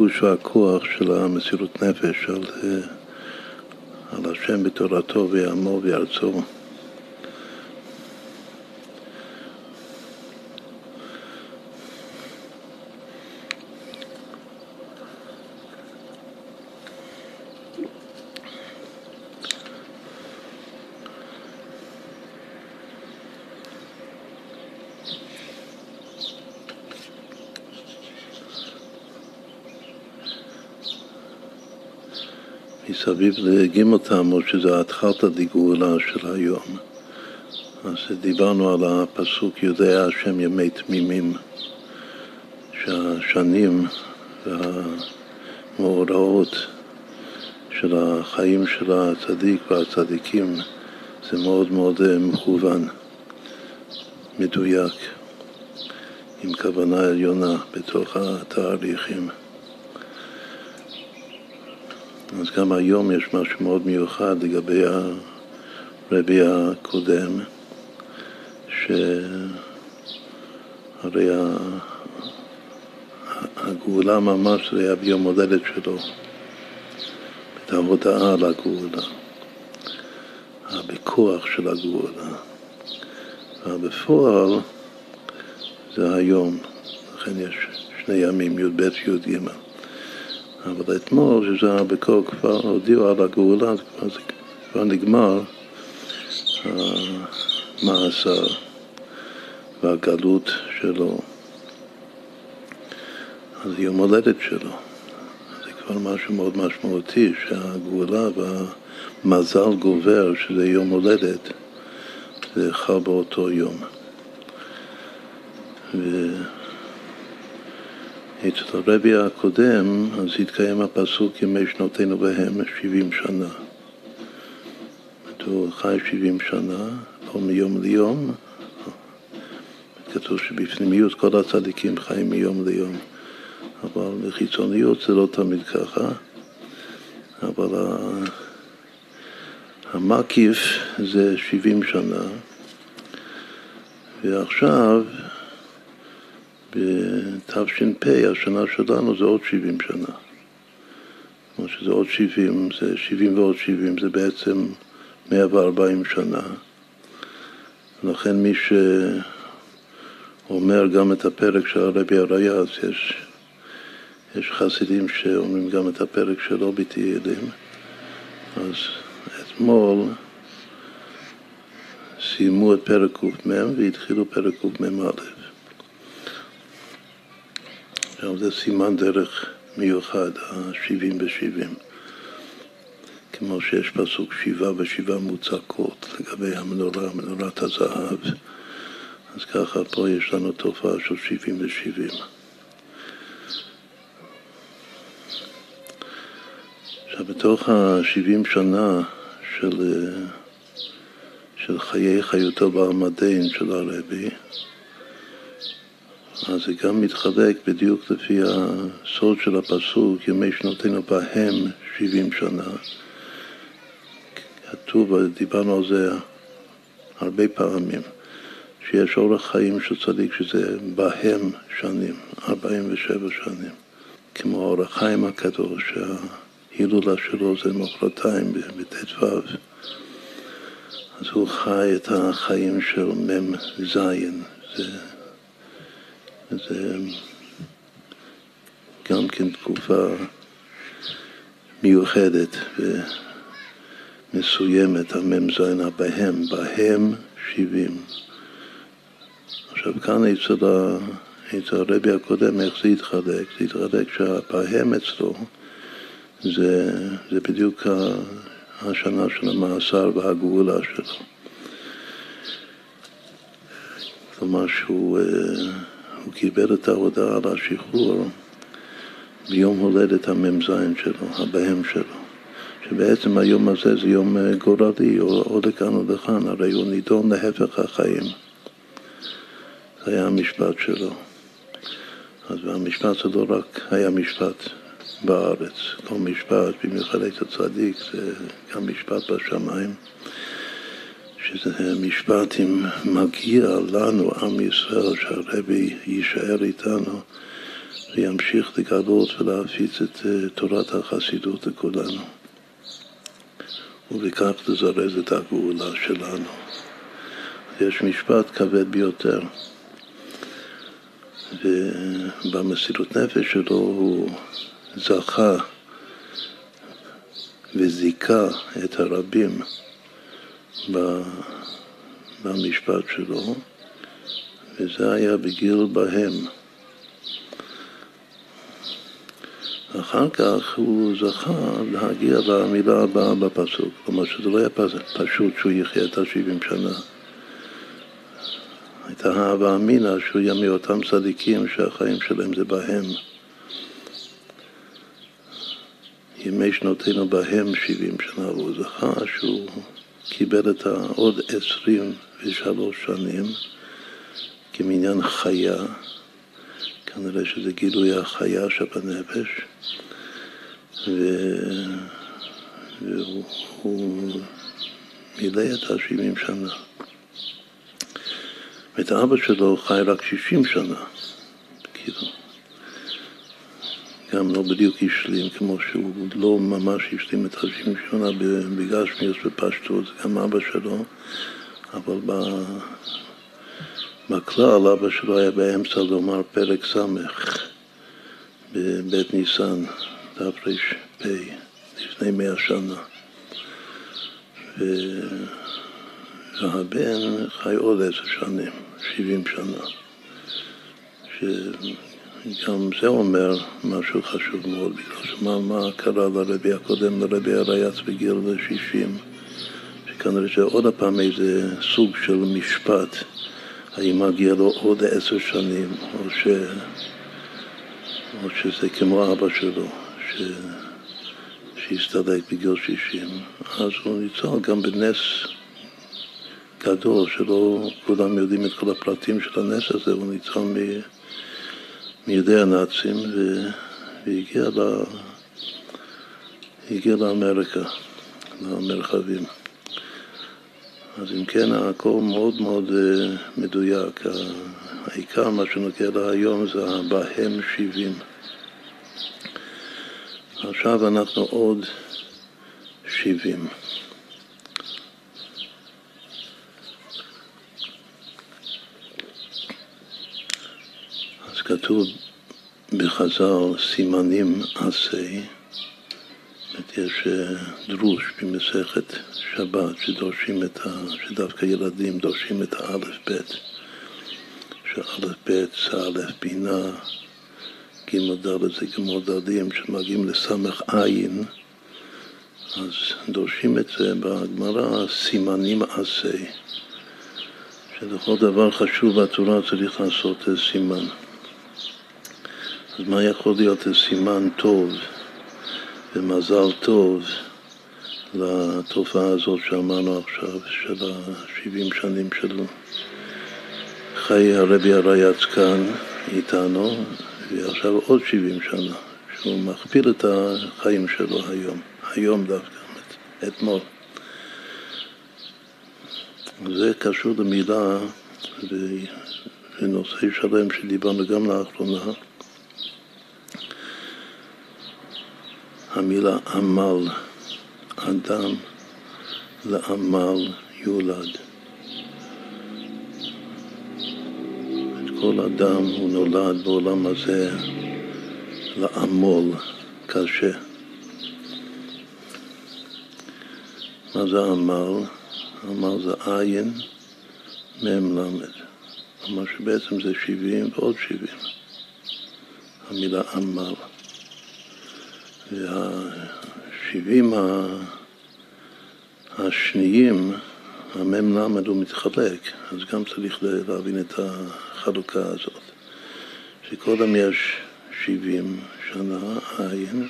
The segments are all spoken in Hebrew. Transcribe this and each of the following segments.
הריגוש והכוח של המסירות נפש על, על השם בתורתו ועמו וארצו. מסביב לג' תמוז, שזה התחלת דגאולה של היום. אז דיברנו על הפסוק יודע השם ימי תמימים, שהשנים והמאורעות של החיים של הצדיק והצדיקים זה מאוד מאוד אה, מכוון, מדויק, עם כוונה עליונה בתוך התהליכים. אז גם היום יש משהו מאוד מיוחד לגבי הרבי הקודם, שהרי הגאולה ממש זה היה ביום הולדת שלו, את ההודעה על הגאולה, הבכוח של הגאולה. ובפועל זה היום, לכן יש שני ימים, י"ב וי"ג. אבל אתמול, שזה היה בכל כבר הודיעו על הגאולה, זה כבר, נגמר המאסר והגלות שלו. אז יום הולדת שלו. זה כבר משהו מאוד משמעותי, שהגאולה והמזל גובר, שזה יום הולדת, זה חל באותו יום. ו... אצל הרבי הקודם, אז התקיים הפסוק ימי שנותינו בהם שבעים שנה. הוא חי שבעים שנה, לא מיום ליום. כתוב שבפנימיות כל הצדיקים חיים מיום ליום, אבל בחיצוניות זה לא תמיד ככה. אבל המקיף זה שבעים שנה, ועכשיו בתש"פ, השנה שלנו זה עוד 70 שנה. כמו שזה עוד 70, זה 70 ועוד 70, זה בעצם 140 שנה. לכן מי שאומר גם את הפרק של הרבי הרייס, יש, יש חסידים שאומרים גם את הפרק שלו בתהילים. אז אתמול סיימו את פרק קמ"ם והתחילו פרק קמ"א. עכשיו זה סימן דרך מיוחד, ה-70 ב-70. כמו שיש פסוק שבעה ושבעה מוצקות לגבי המנורה, מנורת הזהב. אז ככה פה יש לנו תופעה של 70 ו-70. עכשיו, בתוך ה-70 שנה של, של חיי חיותו בעמדין של הרבי, אז זה גם מתחלק בדיוק לפי הסוד של הפסוק, ימי שנותינו בהם שבעים שנה. כתוב, דיברנו על זה הרבה פעמים, שיש אורח חיים של צדיק שזה בהם שנים, 47 שנים. כמו אורח חיים הקדוש, שההילולה שלו זה מחרתיים בט"ו. אז הוא חי את החיים של מ"ז, זה זה גם כן תקופה מיוחדת ומסוימת, המ"ז הבהם, בהם שבעים. עכשיו כאן אצל, אצל הרבי הקודם, איך זה התחלק? זה התחלק שהבהם אצלו זה, זה בדיוק השנה של המאסר והגאולה שלו. כלומר שהוא הוא קיבל את ההודעה על השחרור ביום הולדת המ"ז שלו, הבהם שלו. שבעצם היום הזה זה יום אה, גורלי, או, או לכאן או לכאן, הרי הוא נידון להפך החיים. זה היה המשפט שלו. אז המשפט זה לא רק היה משפט בארץ, כל משפט, במיוחד את הצדיק, זה גם משפט בשמיים. שזה משפט אם מגיע לנו, עם ישראל, שהרבי יישאר איתנו, וימשיך לגלות ולהפיץ את אה, תורת החסידות לכולנו. ובכך לזרז את הגאולה שלנו. יש משפט כבד ביותר, ובמסירות נפש שלו הוא זכה וזיכה את הרבים במשפט שלו, וזה היה בגיל בהם. אחר כך הוא זכה להגיע למילה הבאה בפסוק, כלומר שזה לא היה פשוט שהוא יחיה את ה-70 שנה. הייתה אהבה אמינא שהוא יהיה מאותם צדיקים שהחיים שלהם זה בהם. ימי שנותינו בהם 70 שנה, והוא זכה שהוא קיבל את העוד 23 שנים כמניין חיה, כנראה שזה גילוי החיה שבנפש, והוא מילא את ה-70 שנה. ואת אבא שלו חי רק 60 שנה, כאילו. גם לא בדיוק השלים, כמו שהוא לא ממש השלים את ה-70 שנה בגשמיוס ופשטות, גם אבא שלו, אבל בכלל אבא שלו היה באמצע לומר פרק ס' בבית ניסן, תר"פ, לפני מאה שנה. והבן חי עוד עשר שנים, שבעים שנה. שגם זה אומר משהו חשוב מאוד, בגלל שמה מה קרה לרבי הקודם, לרבי הרייץ בגיל 60, שכנראה שעוד הפעם איזה סוג של משפט, האם מגיע לו עוד עשר שנים, או, ש... או שזה כמו אבא שלו, ש... שהסתלק בגיל 60, אז הוא ניצל גם בנס גדול, שלא כולם יודעים את כל הפרטים של הנס הזה, הוא ניצל מ... מידי הנאצים והגיע ל... הגיע לאמריקה, למרחבים. אז אם כן, הכל מאוד מאוד אה, מדויק. העיקר, מה שנוגע להיום זה הבהם שבעים. עכשיו אנחנו עוד שבעים. כתוב בחז"ל סימנים עשה, יש אה, דרוש במסכת שבת שדורשים את ה... שדווקא ילדים דורשים את האלף-בית, שאלף-בית זה א' בינה, ג' ד' זה גמור דדים שמגיעים לסמך עין, אז דורשים את זה בגמרא סימנים עשה, שלכל דבר חשוב בתורה צריך לעשות סימן. אז מה יכול להיות סימן טוב ומזל טוב לתופעה הזאת שאמרנו עכשיו, של ה-70 שנים שלו? חיי הרבי הרייץ כאן איתנו, ועכשיו עוד 70 שנה, שהוא מכפיל את החיים שלו היום, היום דווקא, אתמול. זה קשור למילה ונושא שלם שדיברנו גם לאחרונה. המילה עמל, אדם לעמל יולד. כל אדם הוא נולד בעולם הזה לעמול קשה. מה זה עמל? עמל זה עין מ"ל. כלומר שבעצם זה שבעים ועוד שבעים. המילה עמל. והשבעים השניים, המ"ל הוא מתחלק, אז גם צריך להבין את החלוקה הזאת. שקודם יש שבעים שנה עין,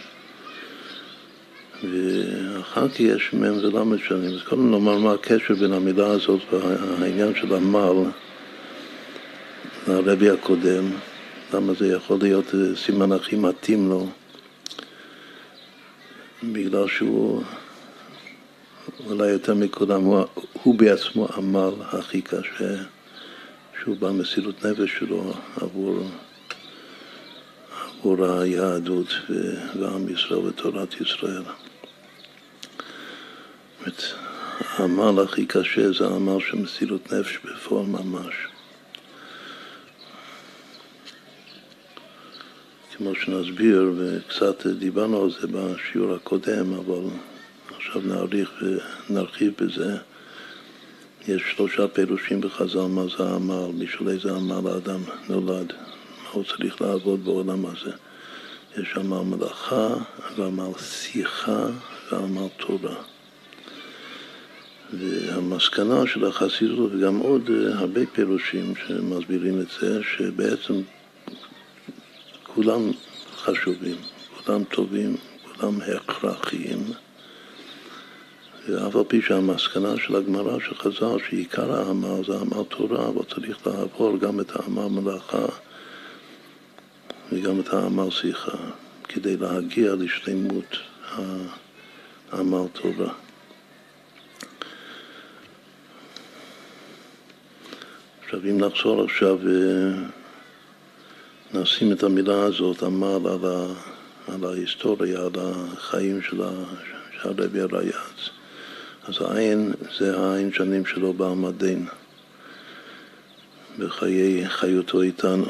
ואחר כך יש מ' ול' שנים. אז קודם נאמר מה הקשר בין המילה הזאת והעניין של עמל לרבי הקודם, למה זה יכול להיות סימן הכי מתאים לו. בגלל שהוא אולי יותר מכולם, הוא, הוא בעצמו עמל הכי קשה, שהוא במסירות נפש שלו עבור, אור היהדות ועם ישראל ותורת ישראל. העמל הכי קשה זה העמל של מסירות נפש בפועל ממש. כמו שנסביר, וקצת דיברנו על זה בשיעור הקודם, אבל עכשיו נאריך ונרחיב בזה. יש שלושה פירושים בחז"ל מה זה העמל, בשביל איזה עמל האדם נולד, מה הוא צריך לעבוד בעולם הזה. יש עמל מלאכה, ועמל שיחה, ועמל תורה. והמסקנה של החסידות, וגם עוד הרבה פירושים שמסבירים את זה, שבעצם כולם חשובים, כולם טובים, כולם הכרחיים. ואף על פי שהמסקנה של הגמרא של חז"ל שעיקר העמל זה עמל תורה, אבל צריך לעבור גם את העמל מלאכה וגם את העמל שיחה, כדי להגיע לשלמות העמל תורה. עכשיו, אם נחזור עכשיו נשים את המילה הזאת, עמל, על, ה, על ההיסטוריה, על החיים של הרבי הרייץ. אז העין זה העין שנים שלו בעמדין, בחיי חיותו איתנו.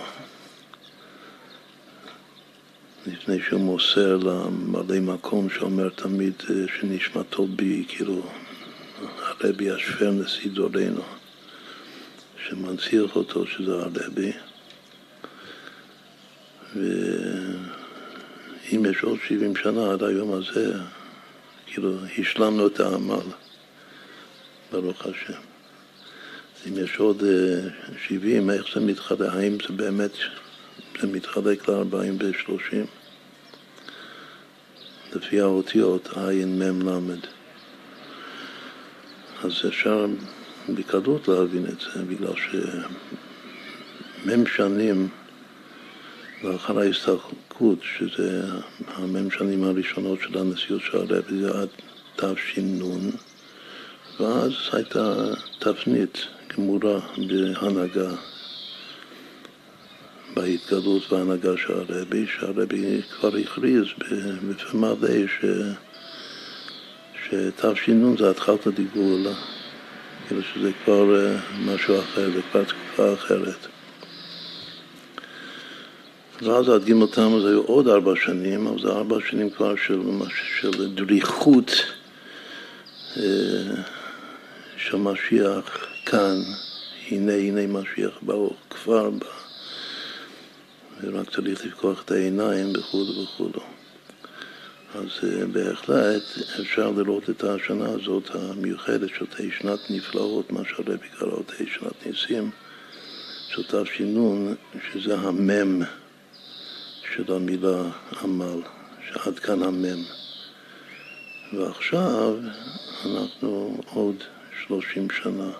לפני שהוא מוסר למלא מקום שאומר תמיד אה, שנשמתו בי, כאילו הרבי השפר נשיא דורנו, שמנציח אותו שזה הרבי. ואם יש עוד 70 שנה עד היום הזה, כאילו השלמנו את העמל, ברוך השם. אם יש עוד 70, אה, איך זה מתחלק? האם זה באמת, זה מתחלק ל-40 ו-30? לפי האותיות עין, מם, למד. אז אפשר בקלות להבין את זה, בגלל שמם שנים ואחר ההסתלקות, שזה המ"ם שנים הראשונות של הנשיאות של הרבי, זה עד תש"ן, ואז הייתה תפנית גמורה בהנהגה, בהתגלות והנהגה של הרבי, שהרבי כבר הכריז בפה מלא ש... שתש"ן זה התחלת הגאולה, כאילו שזה כבר אה, משהו אחר, זה כבר תקופה אחרת. ואז עד ג' תמוז היו עוד ארבע שנים, אבל זה ארבע שנים כבר של, של דריכות אה, של משיח כאן, הנה הנה משיח באו, כבר בא, ורק צריך לפקוח את העיניים וכו' וכו'. אז אה, בהחלט אפשר לראות את השנה הזאת המיוחדת של תהי שנת נפלאות, מה שהרבי קרא תהי שנת ניסים, של תש"ן, שזה המם. של המילה עמל, שעד כאן המם. ועכשיו אנחנו עוד שלושים שנה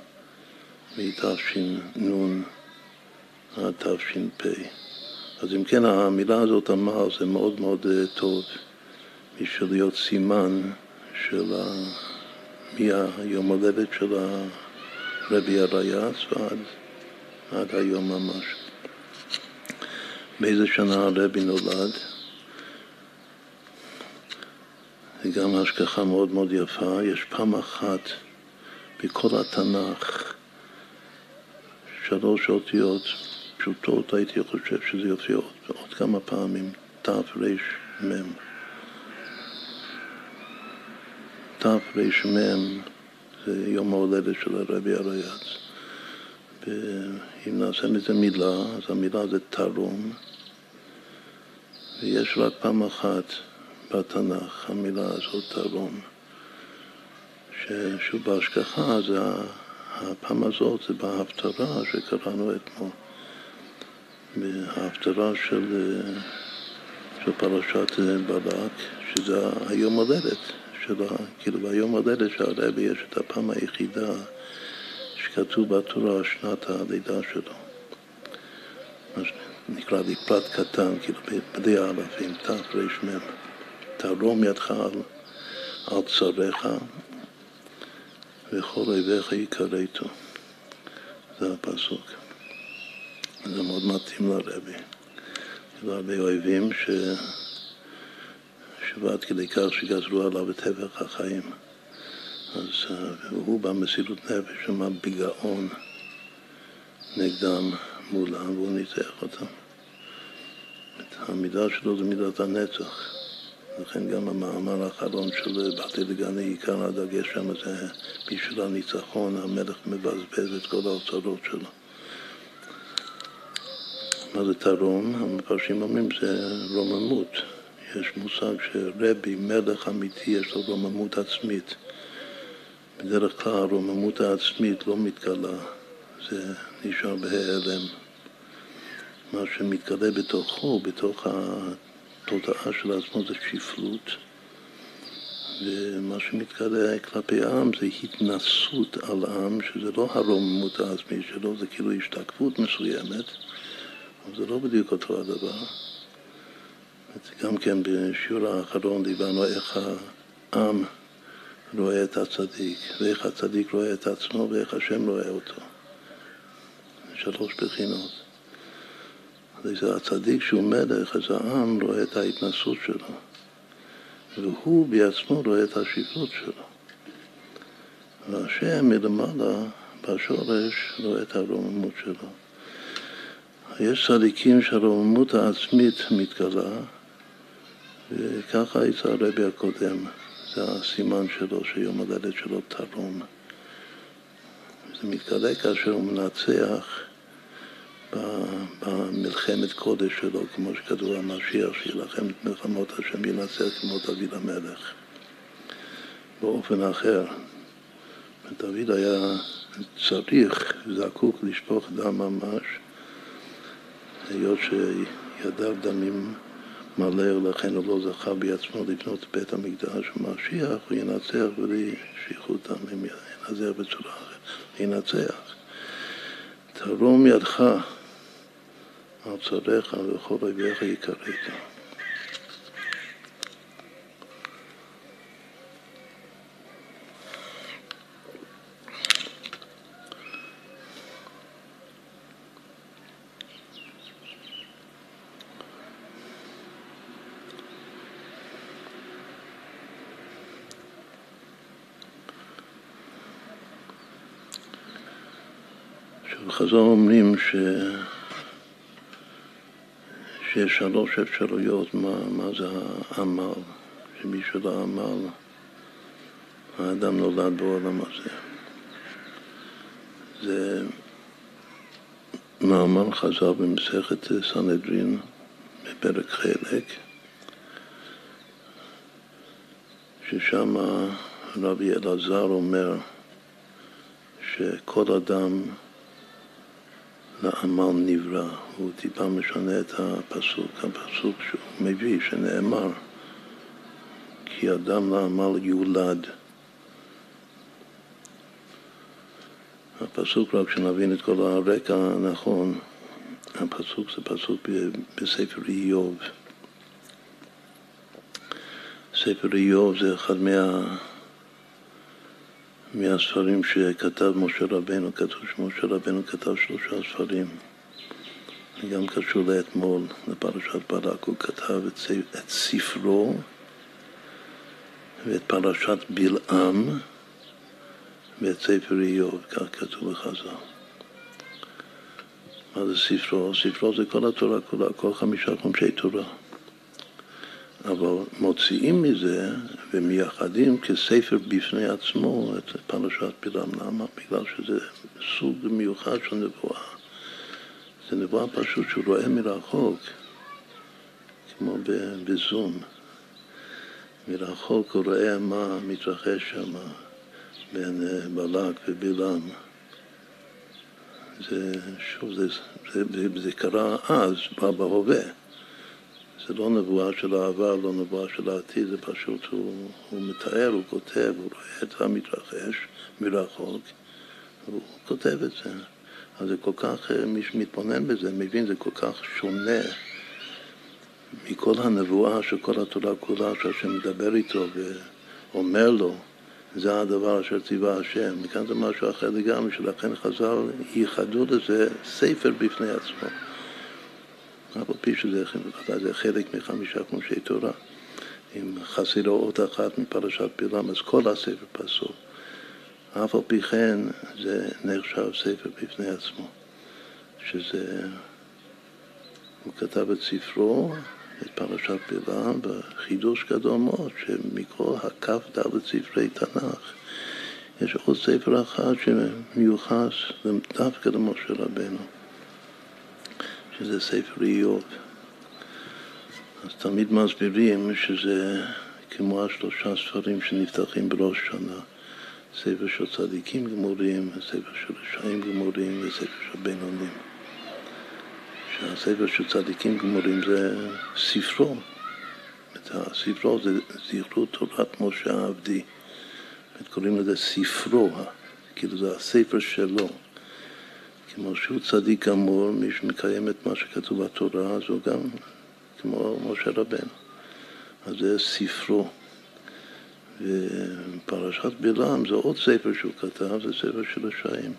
מתש"ן עד תש"פ. אז אם כן, המילה הזאת עמל זה מאוד מאוד אה, טוב בשביל להיות סימן של ה... מהיום הולדת של הרבי הרייץ ועד עד היום ממש. באיזה שנה הרבי נולד. זה גם השגחה מאוד מאוד יפה. יש פעם אחת בכל התנ"ך שלוש אותיות פשוטות, הייתי חושב שזה יופיע עוד, עוד כמה פעמים, תרמ. תרמ זה יום ההולדת של הרבי הרייץ. ואם נעשה מזה מילה, אז המילה זה תרום. ויש רק פעם אחת בתנ"ך המילה הזאת תרום, ששוב בהשגחה זה הפעם הזאת זה בהפטרה שקראנו אתמול, בהפטרה של, של פרשת בלק, שזה היום הולדת שלה, כאילו ביום הולדת של הרבי יש את הפעם היחידה שכתוב בתורה שנת הלידה שלו. נקרא לי פרט קטן, כאילו בדי האלפים, תרמ, תרום ידך על, על צריך וכל אויביך יכרתו. זה הפסוק. זה מאוד מתאים לרבי. היו הרבה אויבים ש... שבעד כדי כך שגזרו עליו את טבח החיים. אז הוא במסירות נפש, עמד בגאון נגדם מולם, והוא ניצח אותם. המידה שלו זה מידת הנצח. לכן גם המאמר האחרון של באתי לגני עיקר הדגש שם זה בשביל הניצחון, המלך מבזבז את כל האוצרות שלו. מה זה תרום? המפרשים אומרים זה רוממות. יש מושג שרבי, מלך אמיתי, יש לו רוממות עצמית. בדרך כלל הרוממות העצמית לא מתגלה, זה נשאר בהיעלם. מה שמתגלה בתוכו, בתוך התודעה של עצמו זה שפלות, ומה שמתגלה כלפי העם זה התנסות על עם, שזה לא הרוממות העצמית שלו, זה כאילו השתקפות מסוימת, אבל זה לא בדיוק אותו הדבר. גם כן בשיעור האחרון דיברנו איך העם רואה את הצדיק, ואיך הצדיק רואה את עצמו ואיך השם רואה אותו. שלוש בחינות. אז הצדיק שהוא מלך, אז העם רואה את ההתנסות שלו, והוא בעצמו רואה את השפלות שלו. והשם מלמעלה, בשורש, רואה את הרוממות שלו. יש צדיקים שהרוממות העצמית מתגלה, וככה יצא הרבי הקודם, זה הסימן שלו, שיום הולדת שלו תרום. זה מתגלה כאשר הוא מנצח במלחמת קודש שלו, כמו שכתוב המשיח, שיילחם את מלחמות השם ינצח כמו דוד המלך. באופן אחר. דוד היה צריך, זקוק לשפוך דם ממש, היות שידיו דמים מלא, ולכן הוא לא זכה בעצמו לבנות בית המקדש ומשיח, הוא ינצח בלי שפיכות דם, ינצח בצורה אחרת, ינצח. תרום ידך על צריך וכל אויביך יקראת. חז"ל אומרים ש... שיש שלוש אפשרויות מה, מה זה העמל, שבשביל העמל האדם נולד בעולם הזה. זה מאמר חז"ל במסכת סנהדרין בפרק חלק, ששם רבי אלעזר אומר שכל אדם לעמל נברא, הוא טיפה משנה את הפסוק, הפסוק שהוא מביא, שנאמר כי אדם לעמל יולד. הפסוק, רק שנבין את כל הרקע הנכון, הפסוק זה פסוק בספר איוב. ספר איוב זה אחד מה... מהספרים שכתב משה רבנו, כתוב שמשה רבנו כתב שלושה ספרים. גם קשור לאתמול, לפרשת ברק, הוא כתב את, את ספרו ואת פרשת בלעם ואת ספר איוב, כך כתוב בחז"ל. מה זה ספרו? ספרו זה כל התורה כולה, כל חמישה חומשי תורה. אבל מוציאים מזה ומייחדים כספר בפני עצמו את פרשת בלעם. למה? בגלל שזה סוג מיוחד של נבואה. זה נבואה פשוט שהוא רואה מרחוק, כמו בזום. מרחוק הוא רואה מה מתרחש שם בין אה, בלק ובלעם. זה, שוב, זה, זה, זה קרה אז, בהווה. זה לא נבואה של העבר, לא נבואה של העתיד, זה פשוט, הוא, הוא מתאר, הוא כותב, הוא רואה את המתרחש מרחוק, והוא כותב את זה. אז זה כל כך, אה, מי שמתבונן בזה מבין, זה כל כך שונה מכל הנבואה של כל התורה כולה, שהשם מדבר איתו ואומר לו, זה הדבר אשר ציווה השם. מכאן זה משהו אחר לגמרי, שלכן חז"ל ייחדו לזה ספר בפני עצמו. אף על פי שזה זה חלק מחמישה חומשי תורה. אם חסרה אות אחת מפרשת בלעם, אז כל הספר פסול. אף על פי כן זה נחשב ספר בפני עצמו, שזה, הוא כתב את ספרו, את פרשת בלעם, בחידוש גדול מאוד, שמכל הכ"ד ספרי תנ"ך יש עוד ספר אחד שמיוחס דווקא למשה רבנו, שזה ספר איוב. אז תמיד מסבירים שזה כמו השלושה ספרים שנפתחים בראש שנה. ספר של צדיקים גמורים, ספר של רשעים גמורים וספר של בינונים. שהספר של צדיקים גמורים זה ספרו. הספרו זה זכרו תורת משה העבדי. קוראים לזה ספרו, כאילו זה הספר שלו. כמו שהוא צדיק גמור, מי שמקיים את מה שכתוב בתורה, אז הוא גם כמו משה רבנו. אז זה ספרו. ופרשת בלעם זה עוד ספר שהוא כתב, זה ספר של רשעים.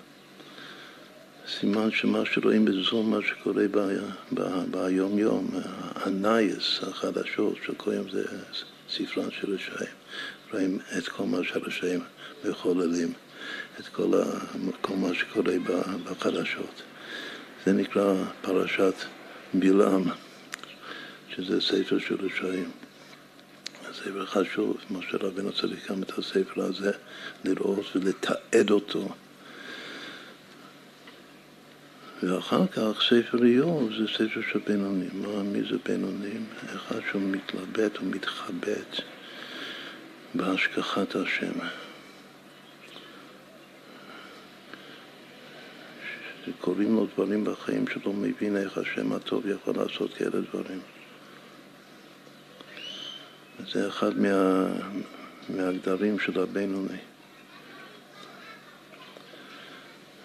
סימן שמה שרואים בזו מה שקורה ביום יום, הנייס, החדשות של כל יום זה ספרן של רשעים. רואים את כל מה שהרשעים מחוללים, את כל, ה, כל מה שקורה בחדשות. זה נקרא פרשת בלעם, שזה ספר של רשעים. ספר חשוב, משה רבנו צריך גם את הספר הזה לראות ולתעד אותו. ואחר כך ספר איוב זה ספר של בינונים. מה, מי זה בינונים? אחד שהוא מתלבט ומתחבט בהשגחת השם. שקוראים לו דברים בחיים שלא מבין איך השם הטוב יכול לעשות כאלה דברים. זה אחד מה, מהגדרים של הבינוני.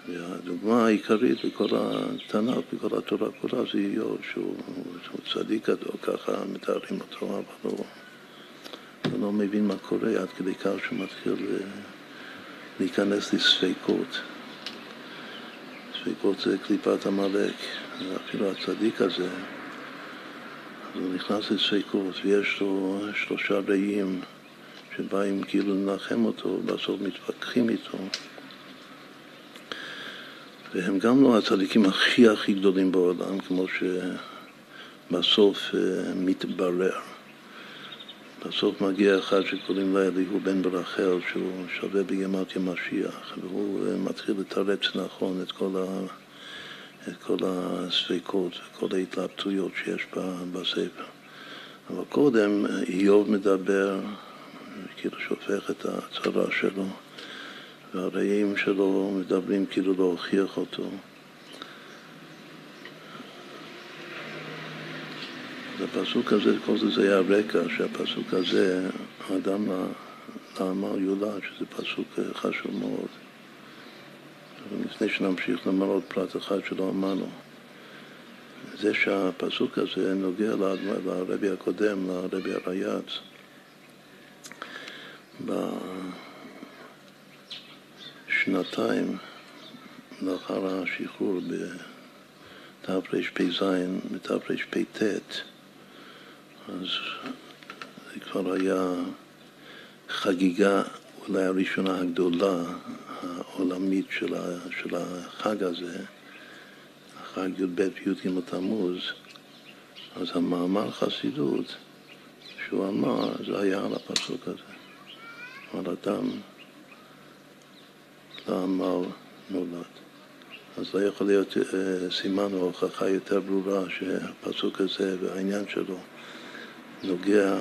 והדוגמה העיקרית בכל התנ"ך, בכל התורה כולה, זה איוב, שהוא, שהוא צדיק גדול, ככה מתארים אותו, אבל הוא, הוא לא מבין מה קורה עד כדי כך שהוא מתחיל להיכנס לספקות. ספקות זה קליפת עמלק, אפילו הצדיק הזה, הוא נכנס לספקות ויש לו שלושה רעים שבאים כאילו לנחם אותו, ובסוף מתווכחים איתו. והם גם לא הצדיקים הכי הכי גדולים בעולם, כמו שבסוף uh, מתברר. בסוף מגיע אחד שקוראים לו אליהו בן ברחל, שהוא שווה בגימטיה משיח, והוא uh, מתחיל לתרץ נכון את כל, ה, את כל הספקות וכל ההתלבטויות שיש בספר. אבל קודם איוב מדבר, כאילו שהופך את הצרה שלו. והרעים שלו מדברים כאילו להוכיח אותו. אז הפסוק הזה, כל זה זה היה הרקע, שהפסוק הזה, האדם לאמר יולד, שזה פסוק חשוב מאוד. לפני שנמשיך לומר עוד פרט אחד שלא אמרנו, זה שהפסוק הזה נוגע לרבי הקודם, לרבי הרייץ, שנתיים לאחר השחרור בתרפ"ז, בתרפ"ט, אז זה כבר היה חגיגה אולי הראשונה הגדולה העולמית של, החג הזה, החג י"ב וי"ג תמוז, אז המאמר חסידות שהוא אמר, זה היה על הפסוק הזה, על אדם העמל נולד. אז לא יכול להיות אה, סימן או הוכחה יותר ברורה שהפסוק הזה והעניין שלו נוגע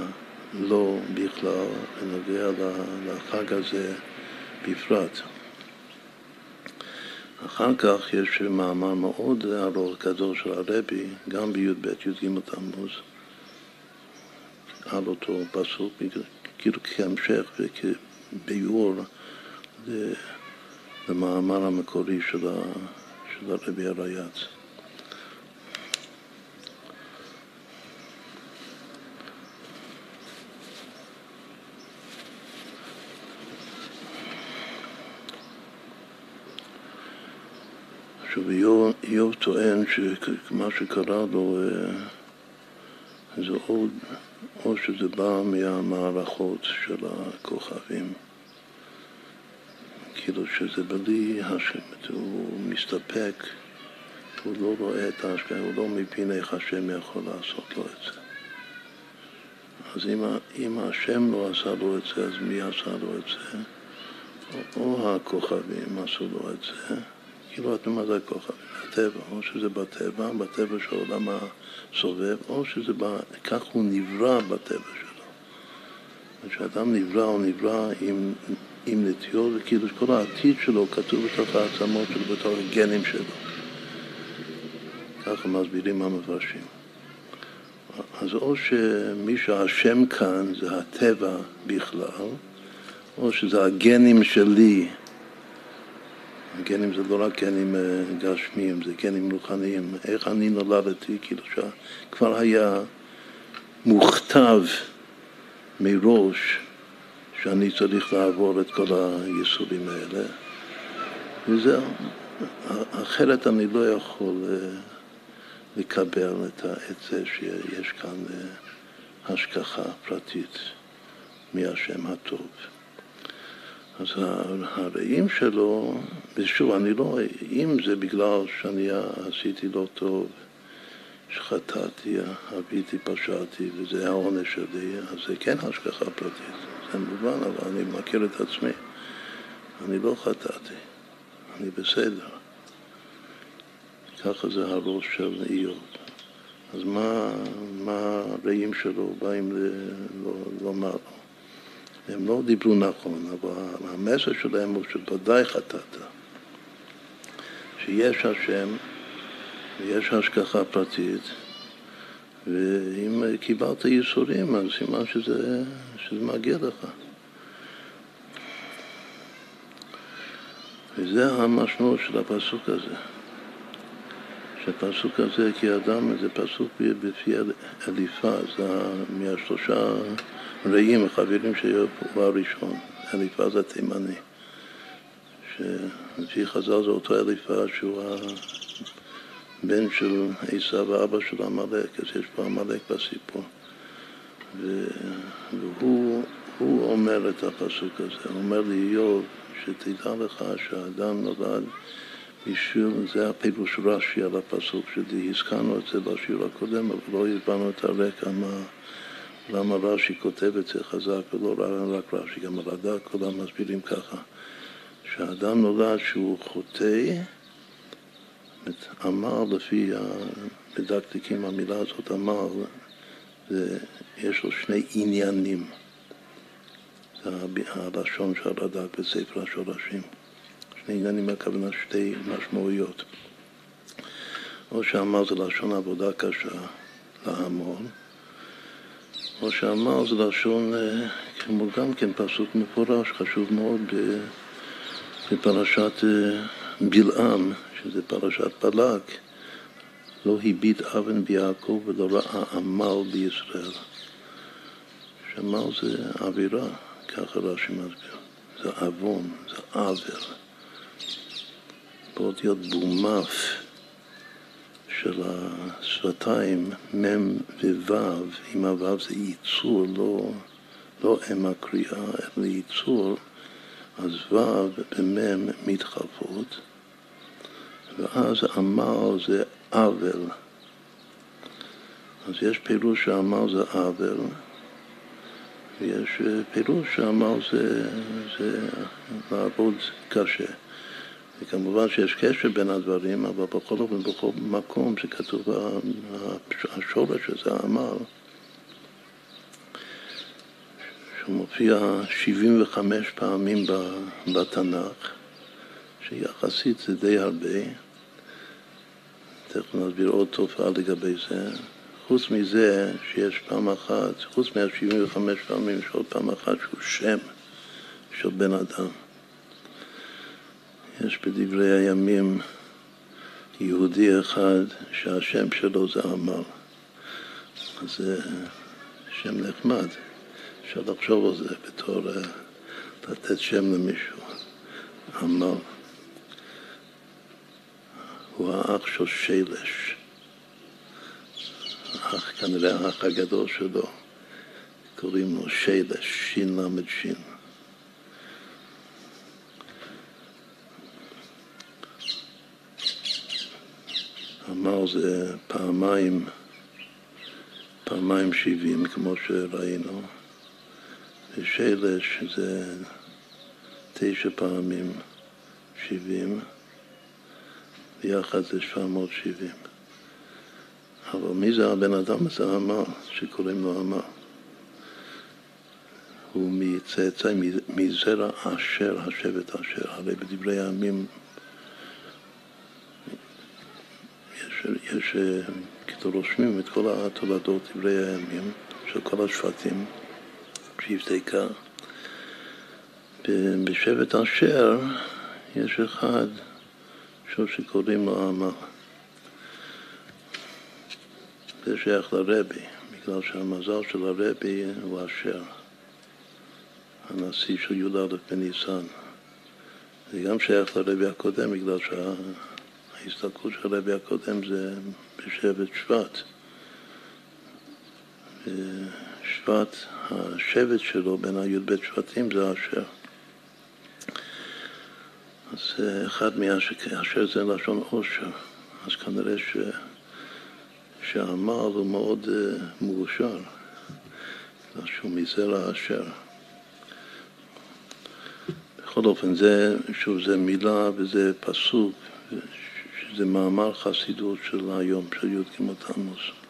לו בכלל ונוגע לחג הזה בפרט. אחר כך יש מאמר מאוד ארוך גדול של הרבי, גם בי"ב, י"ג תמוז, על אותו פסוק, כאילו כהמשך וכביאור למאמר המקורי של, הרבי הרייץ. שוב, איוב טוען שמה שקרה לו זה עוד, או שזה בא מהמערכות של הכוכבים, כאילו שזה בלי השם, הוא מסתפק, הוא לא רואה את ההשקעה, הוא לא מבין איך השם יכול לעשות לו את זה. אז אם, אם השם לא עשה לו את זה, אז מי עשה לו את זה? או, או הכוכבים עשו לו את זה, כאילו אתם מה זה הכוכבים? הטבע, או שזה בטבע, בטבע של העולם הסובב, או שזה בא, כך הוא נברא בטבע שלו. כשאדם נברא, הוא נברא עם, עם נטיות, וכאילו כל העתיד שלו כתוב בתוך העצמות שלו, בתוך הגנים שלו. ככה מסבירים המפרשים. אז או שמי שהשם כאן זה הטבע בכלל, או שזה הגנים שלי, הגנים זה לא רק גנים אה, גשמיים, זה גנים רוחניים. איך אני נולדתי, כאילו שכבר היה מוכתב מראש שאני צריך לעבור את כל הייסורים האלה. וזה, אחרת אני לא יכול אה, לקבל את זה שיש כאן אה, השגחה פרטית מהשם הטוב. אז הרעים שלו, ושוב, אני לא, אם זה בגלל שאני עשיתי לא טוב, שחטאתי, הביתי, פשעתי, וזה העונש שלי, אז זה כן השגחה פרטית, זה מובן, אבל אני מכיר את עצמי. אני לא חטאתי, אני בסדר. ככה זה הראש של איוב. אז מה, מה הרעים שלו באים לומר לו? הם לא דיברו נכון, אבל המסר שלהם הוא שוודאי חטאת. שיש השם ויש השגחה פרטית, ואם קיבלת ייסורים, אז סימן שזה, שזה מגיע לך. וזה המשמעות של הפסוק הזה. שהפסוק הזה, כי אדם, זה פסוק בפי אליפז, מהשלושה רעים, החברים שהיו הראשון, אליפז התימני, שלפי חז"ל זה אותו אליפז שהוא הבן של עשיו ואבא של עמלק, אז יש פה עמלק בסיפור. והוא אומר את הפסוק הזה, הוא אומר לאיוב, שתדע לך שהאדם נולד בשביל, זה הפירוש רש"י על הפסוק שלי, הזכרנו את זה בשיעור הקודם, אבל לא הסברנו את הרקע מה... למה רש"י כותב את זה חזק ולא רק רש"י, גם הרד"ק כולם מסבירים ככה, שהאדם נולד שהוא חוטא, אמר לפי המדקדקים, המילה הזאת אמר, יש לו שני עניינים, זה הלשון של הרד"ק בספר השורשים. שני עניינים הכוונה שתי משמעויות. או שאמר זה לשון עבודה קשה להמון, כמו שאמר, זה לשון, אה, כמו גם כן פסוק מפורש, חשוב מאוד בפרשת אה, בלעם, שזה פרשת בלק, לא הביט אבן ביעקב ולא ראה עמל בישראל. שעמל זה עבירה, ככה רש"י מסביר. זה עוון, זה עוול. באותיות בומף. של השפתיים, מ' וו', אם הו' זה ייצור, לא, לא אם הקריאה, אלא ייצור, אז ו' ומ' מתחלפות, ואז עמל זה עוול. אז יש פירוש שעמל זה עוול, ויש פירוש שעמל זה, זה לעבוד קשה. וכמובן שיש קשר בין הדברים, אבל בכל אופן, בכל מקום שכתוב השורש הזה, העמל, שמופיע 75 פעמים בתנ"ך, שיחסית זה די הרבה, תכף נסביר עוד תופעה לגבי זה. חוץ מזה שיש פעם אחת, חוץ מה-75 פעמים, יש עוד פעם אחת שהוא שם של בן אדם. יש בדברי הימים יהודי אחד שהשם שלו זה עמל. זה שם נחמד, אפשר לחשוב על זה בתור אה, לתת שם למישהו, עמל. הוא האח של שלש, האח, כנראה האח הגדול שלו, קוראים לו שלש, שין למד שין. אמר זה פעמיים, פעמיים שבעים, כמו שראינו, ושלש זה תשע פעמים שבעים, ויחד זה שבע מאות שבעים. אבל מי זה הבן אדם הזה אמר, שקוראים לו אמר? הוא מצאצא, מזרע אשר, השבט אשר. הרי בדברי הימים יש, יש כאילו רושמים את כל התולדות, דברי הימים של כל השבטים, שבטי קר. בשבט אשר יש אחד שקוראים לו עמר. זה שייך לרבי, בגלל שהמזל של הרבי הוא אשר, הנשיא של י"א בניסן. זה גם שייך לרבי הקודם, בגלל שההסתכלות של הרבי הקודם זה בשבט שבט. שבט, השבט שלו בין הי"ב שבטים זה אשר. אז אחד מאשר זה לשון עושר, אז כנראה ש... שהעמל הוא מאוד uh, מאושר, שהוא מזרע אשר. בכל אופן, זה, שוב, זה מילה וזה פסוק, שזה מאמר חסידות של היום, של י"ג תמוז.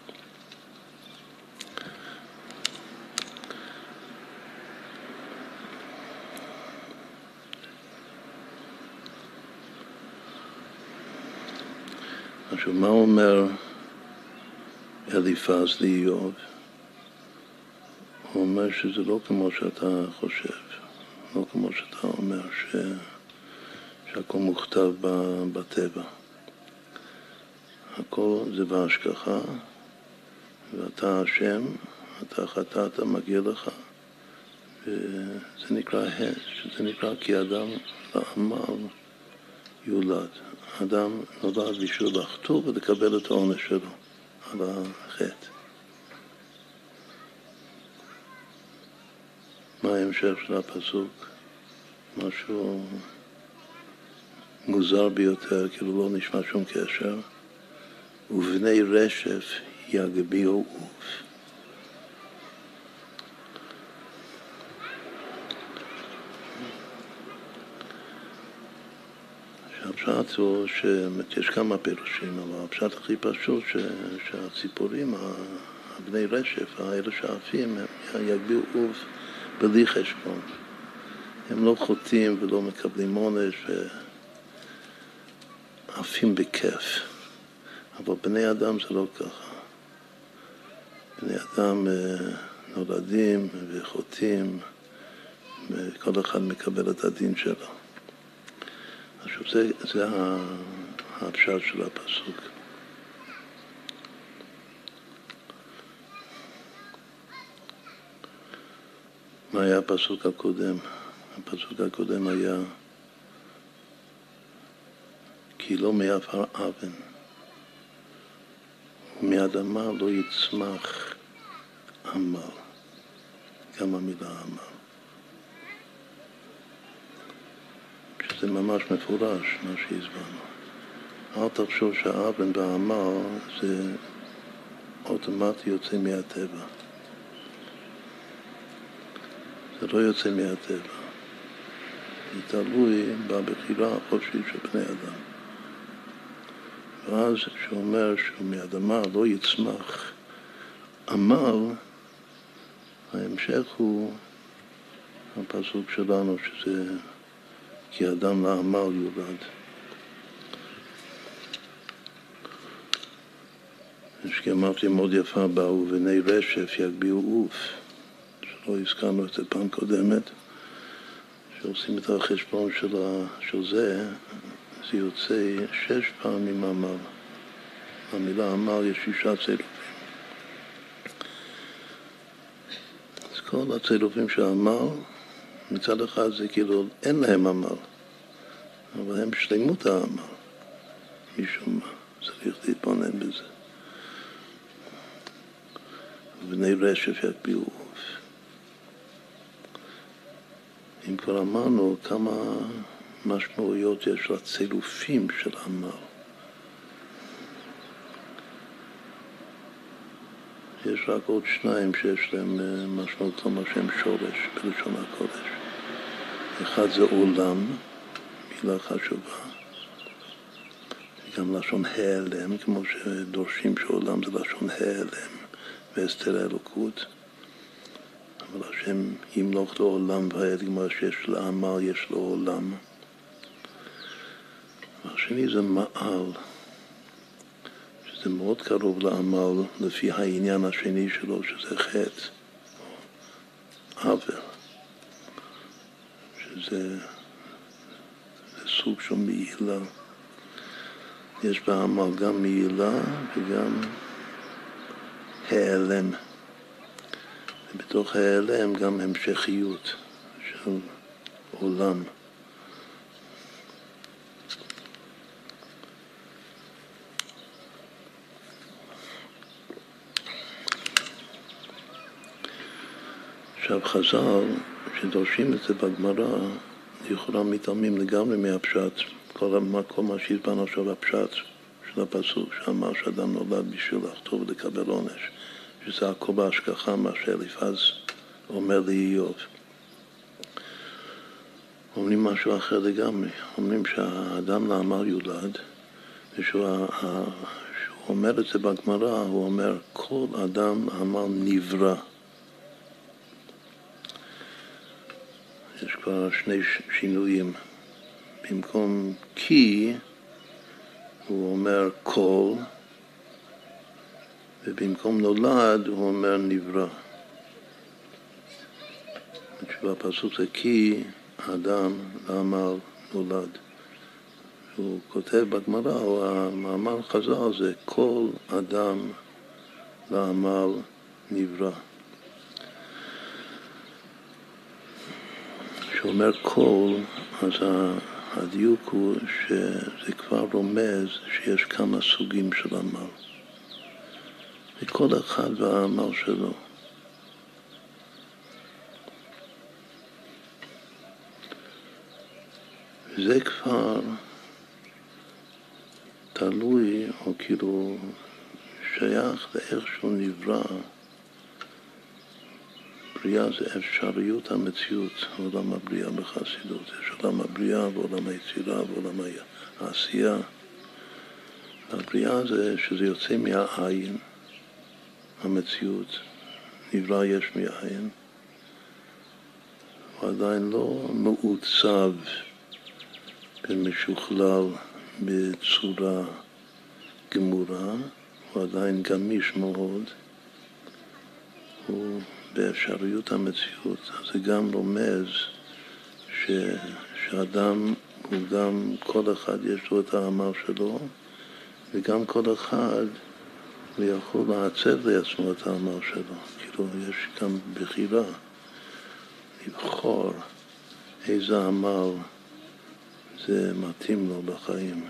עכשיו, מה אומר אליפז לאיוב? הוא אומר שזה לא כמו שאתה חושב, לא כמו שאתה אומר ש... שהכל מוכתב בטבע. הכל זה בהשגחה, ואתה אשם, אתה חטאת, מגיע לך, וזה נקרא הס, שזה נקרא כי אדם לעמל יולד. אדם נולד בשביל לחטוא ולקבל את העונש שלו על החטא. מה ההמשך של הפסוק? משהו מוזר ביותר, כאילו לא נשמע שום קשר. ובני רשף יגביאו עוף. הפשט הוא שיש כמה פירושים, אבל הפשט הכי פשוט ש, שהציפורים, הבני רשף, האלה שעפים, הם עוף בלי חשבון. הם לא חוטאים ולא מקבלים עונש ועפים בכיף. אבל בני אדם זה לא ככה. בני אדם אה, נולדים וחוטאים, וכל אחד מקבל את הדין שלו. עכשיו זה, זה הפשט של הפסוק. מה היה הפסוק הקודם? הפסוק הקודם היה כי לא מעפר אבן ומאדמה לא יצמח עמל, גם המילה עמל. שזה ממש מפורש, מה שהסברנו. אל תחשוב שהאבן והעמל זה אוטומטי יוצא מהטבע. זה לא יוצא מהטבע. זה תלוי בבחירה החופשית של בני אדם. ואז כשהוא אומר שמאדמה לא יצמח עמל, ההמשך הוא הפסוק שלנו, שזה כי אדם לעמל יולד. יש אמרתי מאוד יפה, באו בני רשף יגביאו עוף, שלא הזכרנו את זה פעם קודמת, שעושים את החשבון של, זה, זה יוצא שש פעמים עמל. המילה עמל יש שישה צילופים. אז כל הצילופים של מצד אחד זה כאילו אין להם עמל, אבל הם שלמות העמל. משום מה, צריך להתבונן בזה. ובני רשף יקביעו עוף. אם כבר אמרנו כמה משמעויות יש לצילופים של עמל. יש רק עוד שניים שיש להם אה, משמעות כמו שהם שורש בלשון הקודש. אחד זה עולם, מילה חשובה. גם לשון העלם, כמו שדורשים שעולם זה לשון העלם והסתר האלוקות. אבל השם ימלוך לעולם והעד, כמו שיש לעמל, יש לו עולם. והשני זה מעל. זה מאוד קרוב לעמל לפי העניין השני שלו, שזה חטא, או עוול, שזה סוג של מעילה. יש בעמל גם מעילה וגם העלם. ובתוך העלם גם המשכיות של עולם. עכשיו חז"ל, שדורשים את זה בגמרא, לכאורה מתעלמים לגמרי מהפשט, כל, כל מה שהסברנו עכשיו הפשט של הפסוק, שאמר שאדם נולד בשביל לחטוא ולקבל עונש, שזה הכל בהשגחה, מה שאליפז אומר לאיוב. אומרים משהו אחר לגמרי, אומרים שהאדם לעמל יולד, ושהוא אומר את זה בגמרא, הוא אומר כל אדם עמל נברא. יש כבר שני שינויים. במקום כי הוא אומר כל, ובמקום נולד הוא אומר נברא. התשובה הפסוק זה כי האדם לעמל נולד. הוא כותב בגמרא, או המאמר חז"ל זה כל אדם לעמל נברא. כשאומר כל, אז הדיוק הוא שזה כבר רומז שיש כמה סוגים של עמל. וכל אחד והעמל שלו. זה כבר תלוי, או כאילו שייך לאיך שהוא נברא בריאה זה אפשריות המציאות, עולם הבריאה בחסידות. יש עולם הבריאה ועולם היצירה ועולם העשייה. הבריאה זה שזה יוצא מהעין, המציאות, נברא יש מאין, הוא עדיין לא מעוצב ומשוכלל בצורה גמורה, הוא עדיין גמיש מאוד. הוא באפשריות המציאות, אז זה גם רומז ש, שאדם הוא גם, כל אחד יש לו את העמל שלו, וגם כל אחד הוא יכול לעצב לעצמו את העמל שלו. כאילו, יש גם בחירה לבחור איזה עמל זה מתאים לו בחיים.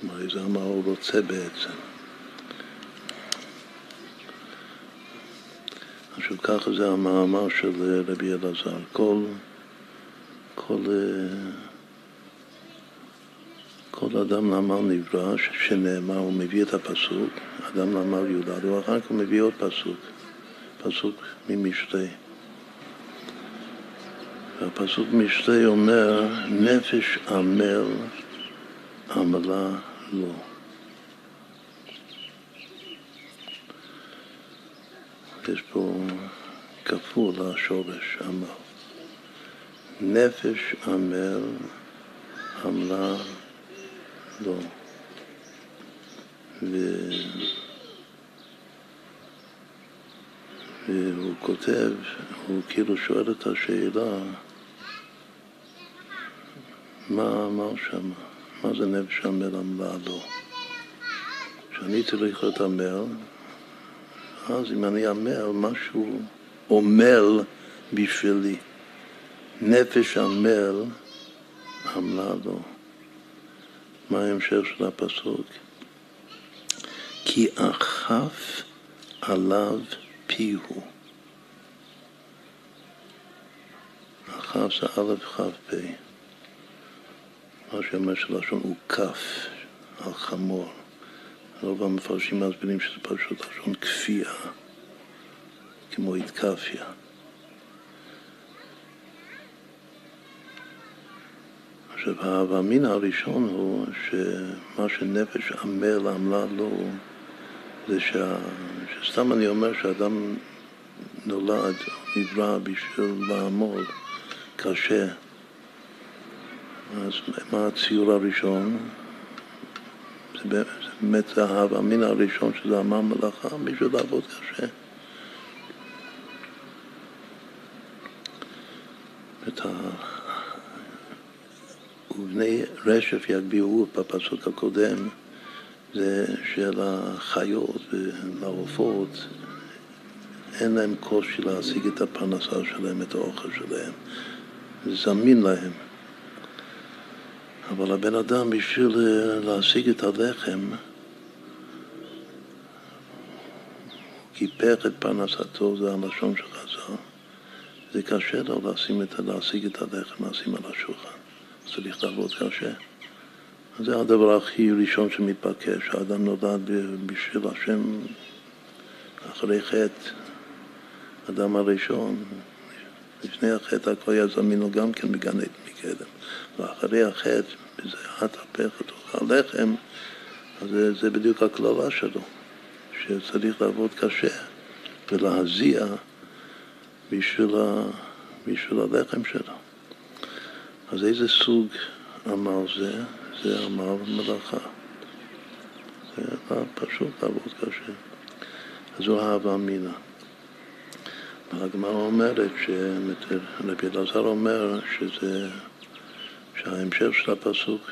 כלומר, איזה עמל הוא רוצה בעצם. עכשיו ככה זה המאמר של רבי אלעזר. כל, כל, כל אדם לעמל נברא, שנאמר, הוא מביא את הפסוק, אדם לעמל יולד, ואחר כך הוא מביא עוד פסוק, פסוק ממשלי. והפסוק משלי אומר, נפש עמל עמלה לא. יש פה כפול השורש עמל. נפש עמל עמלה לא. ו... והוא כותב, הוא כאילו שואל את השאלה מה אמר שם, מה זה נפש עמל עמלה לא. כשאני צריך לתמל, אז אם אני אמר משהו עמל בשבילי, נפש עמל עמלה לו. מה ההמשך של הפסוק? כי אכף עליו פיהו. אכף זה א' כ"ף פ'. מה שאומר שלשון הוא כף על חמור. רוב המפרשים מסבירים שזה פשוט לשון כפייה, כמו התקפיה. עכשיו, המין הראשון הוא שמה שנפש עמל עמלה לו זה שה... שסתם אני אומר שאדם נולד, נברא בשביל לעמול קשה. אז מה הציור הראשון? זה באמת זה המין הראשון שזה אמר מלאכה בשביל לעבוד קשה. ובני רשף יגבירו בפסוק הקודם זה של החיות והעופות אין להם קושי להשיג את הפרנסה שלהם, את האוכל שלהם. זמין להם. אבל הבן אדם בשביל אה, להשיג את הלחם קיפח את פרנסתו, זה הלשון של חז"ל. זה קשה לו לשים את, להשיג את הלחם, לשים על השולחן. צריך לעבוד קשה. זה הדבר הכי ראשון שמתבקש, האדם נולד בשביל השם אחרי חטא, אדם הראשון, לפני החטא הכל היה זמין לו גם כן בגן עדן מקדם. ואחרי החטא, בזיעת הפך ותאכל הלחם, אז זה, זה בדיוק הקללה שלו, שצריך לעבוד קשה ולהזיע בשביל, ה, בשביל הלחם שלו. אז איזה סוג עמל זה? זה עמל מלאכה. זה פשוט לעבוד קשה. אז זו אהבה מינה. הגמרא אומרת, רבי אלעזר אומר שזה, שההמשך של הפסוק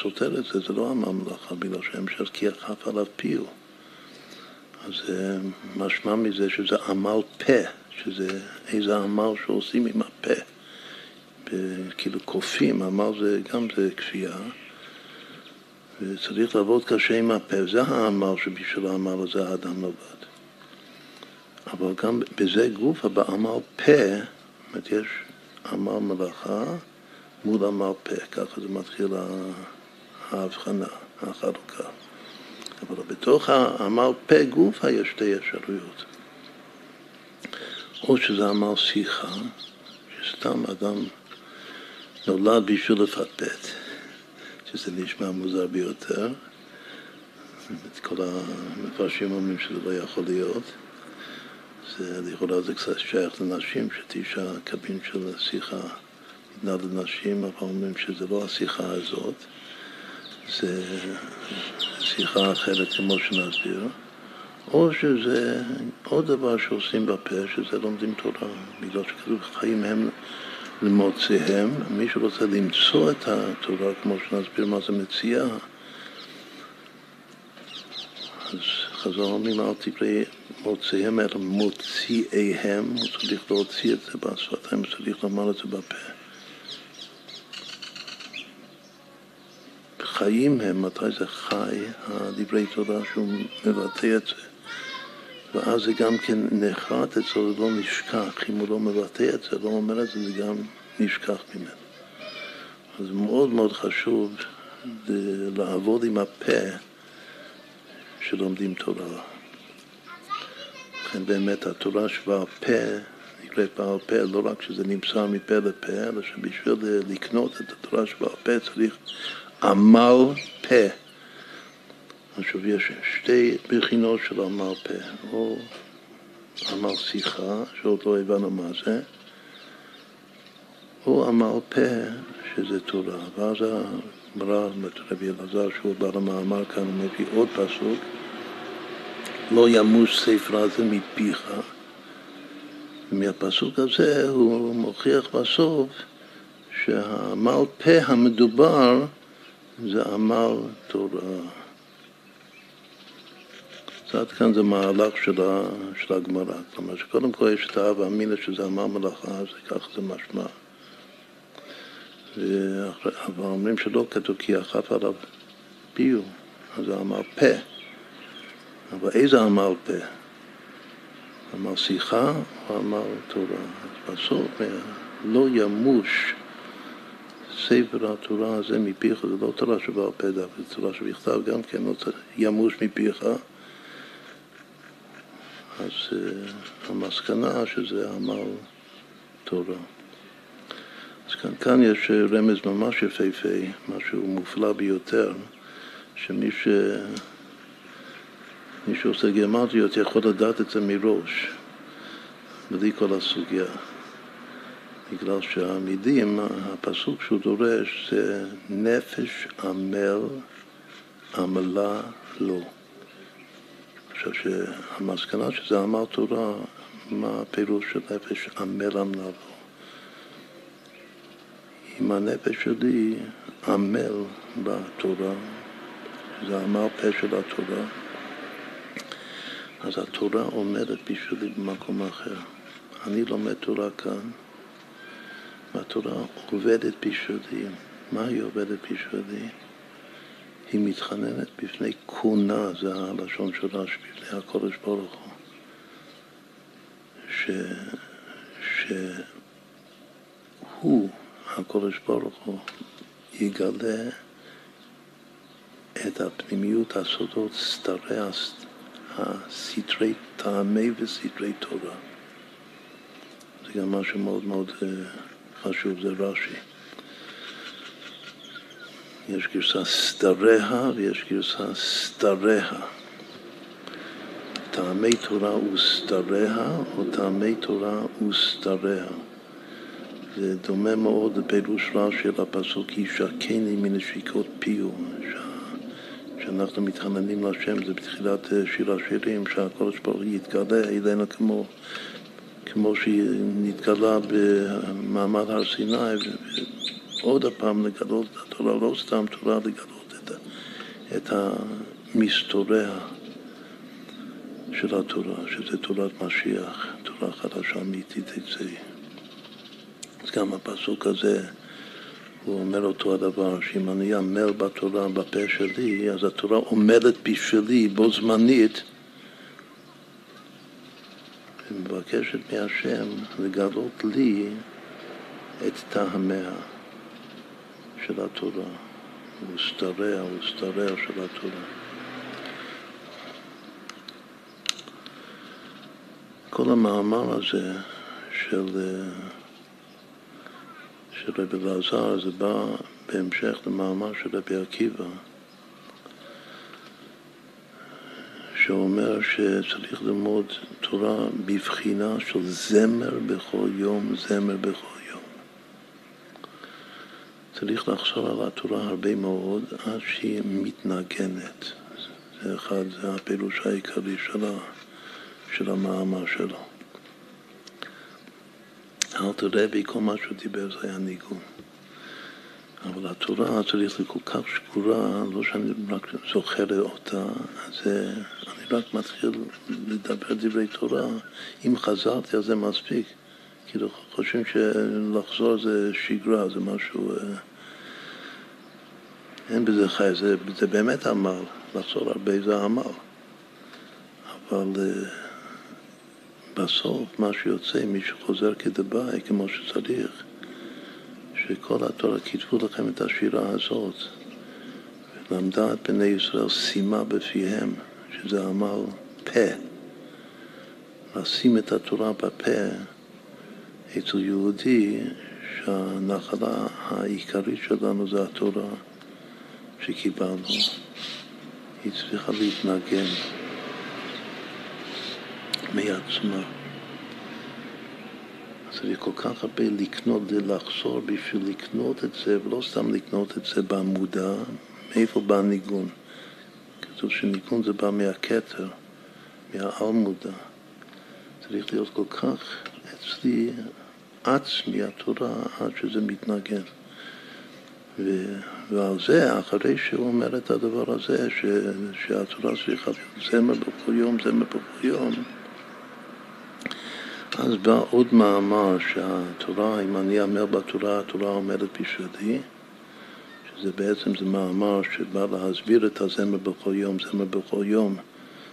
סותר את זה, זה לא עמל מלאכה, בגלל שההמשך כי יחף עליו פיו. אז משמע מזה שזה עמל פה, שזה איזה עמל שעושים עם הפה. כאילו כופים, עמל זה גם זה כפייה, וצריך לעבוד קשה עם הפה, זה העמל שבשביל העמל הזה האדם נולד. אבל גם בזה גופה, בעמל פה, זאת אומרת, יש עמל מלאכה מול פה, ככה זה מתחיל ההבחנה, החלוקה. אבל בתוך העמל פה גופה יש שתי אפשרויות. או שזה עמל שיחה, שסתם אדם נולד בשביל לפטפט, שזה נשמע מוזר ביותר. כל המפרשים אומרים שזה לא יכול להיות. זה, לכאורה זה קצת שייך לנשים, שתשע קבין של שיחה לנשים, אבל אומרים שזה לא השיחה הזאת, זה שיחה אחרת כמו שנסביר, או שזה עוד דבר שעושים בפה, שזה לומדים תורה, בגלל שכתוב חיים הם למוציהם, מי שרוצה למצוא את התורה, כמו שנסביר מה זה מציאה, אז חז"ל אומרים אל תקראי מוציאיהם אלא מוציאיהם, הוא צריך להוציא את זה בשפתיים, הוא צריך לומר את זה בפה. חיים הם, מתי זה חי, הדברי תורה שהוא מבטא את זה. ואז זה גם כן נחרט אצלו, זה לא נשכח. אם הוא לא מבטא את זה, לא אומר את זה, זה גם נשכח ממנו. אז מאוד מאוד חשוב לעבוד עם הפה שלומדים תורה. לכן באמת התורה שבעל פה נקראת בעל פה, לא רק שזה נמסר מפה לפה, אלא שבשביל לקנות את התורה שבעל פה צריך עמל פה. עכשיו יש שתי בחינות של עמל פה, או עמל שיחה, שעוד לא הבנו מה זה, או עמל פה, שזה תורה. ואז הגמרא, רבי אלעזר, שהוא בא למאמר כאן, מביא עוד פסוק, לא ימוש ספר הזה מפיך. מהפסוק הזה הוא מוכיח בסוף שהעמל פה המדובר זה עמל תורה. קצת כאן זה מהלך של, ה, של הגמרא. כלומר שקודם כל יש את האב האמינה שזה עמל מלאכה, אז ככה זה משמע. אבל אומרים שלא כתוב כי אכף עליו פיו, אז זה אמר פה. אבל איזה עמל פה? עמל שיחה או עמל תורה? אז בסוף לא ימוש ספר התורה הזה מפיך, זה לא תורה שבעל פה דווקא, זה תורה שבכתב גם כן, לא ימוש מפיך. אז uh, המסקנה שזה עמל תורה. אז כאן, כאן יש רמז ממש יפהפה, משהו מופלא ביותר, שמי ש... מי שעושה גרמטיות יכול לדעת את זה מראש, בלי כל הסוגיה. בגלל שהמילים, הפסוק שהוא דורש זה נפש עמל עמלה לו. עכשיו שהמסקנה שזה עמל תורה, מה הפירוש של נפש עמל עמלה לו? אם הנפש שלי עמל בתורה, זה עמל פה של התורה, אז התורה עומדת בשבילי במקום אחר. אני לומד תורה כאן, והתורה עובדת בשבילי. מה היא עובדת בשבילי? היא מתחננת בפני כהונה, זה הלשון של רש"י, בפני הקודש ברוך הוא. ש... שהוא, הקודש ברוך הוא, יגלה את הפנימיות, הסודות, סתרי הסתרי טעמי וסתרי תורה. זה גם משהו מאוד מאוד אה, חשוב, זה רש"י. יש גרסה סתריה ויש גרסה סתריה. טעמי תורה וסתריה או טעמי תורה וסתריה. זה דומה מאוד לפירוש רש"י של הפסוק ישקני מנשיקות פיו, שאנחנו מתחננים להשם, זה בתחילת אה, שיר השירים, שהקודש ברוך יתגלה אלינו כמו, כמו שנתגלה במעמד הר סיני, ועוד הפעם לגלות את התורה, לא סתם תורה, לגלות את, את המסתוריה של התורה, שזה תורת משיח, תורה חדשה אמיתית תצא. אז גם הפסוק הזה הוא אומר אותו הדבר, שאם אני עמל בתורה בפה שלי, אז התורה עומדת בשבילי בו זמנית ומבקשת מהשם לגלות לי את טעמיה של התורה, וסתריה וסתריה של התורה. כל המאמר הזה של של רבי אלעזר, זה בא בהמשך למאמר של רבי עקיבא, שאומר שצריך ללמוד תורה בבחינה של זמר בכל יום, זמר בכל יום. צריך לחשוב על התורה הרבה מאוד עד שהיא מתנגנת. זה אחד, זה הפירוש העיקרי שלה, של המאמר שלו. אלתר רבי, כל מה שהוא דיבר זה היה ניגון. אבל התורה צריך להיות כל כך שקורה, לא שאני רק זוכר אותה, זה, רק מתחיל לדבר דברי תורה. אם חזרתי, אז זה מספיק. כאילו חושבים שלחזור זה שגרה, זה משהו... אה, אין בזה חי, זה, זה באמת עמל, לחזור הרבה זה עמל. אבל... אה, בסוף מה שיוצא, מי שחוזר כדבעי, כמו שצריך, שכל התורה כתבו לכם את השירה הזאת, למדה את בני ישראל שימה בפיהם, שזה עמל פה. לשים את התורה בפה אצל יהודי, שהנחלה העיקרית שלנו זה התורה שקיבלנו. היא צריכה להתנגן. מעצמה. צריך כל כך הרבה לקנות, לחזור בשביל לקנות את זה, ולא סתם לקנות את זה במודע, מאיפה בא ניגון. כתוב שניגון זה בא מהכתר, מהעל מודע. צריך להיות כל כך אצלי עצמי התורה עד שזה מתנגן. ו... ועל זה, אחרי שהוא אומר את הדבר הזה, ש... שהתורה צריכה להיות זמר בכל יום, זמר בכל יום, אז בא עוד מאמר שהתורה, אם אני אומר בתורה, התורה עומדת בשבילי, שזה בעצם זה מאמר שבא להסביר את הזמר בכל יום, זמר בכל יום,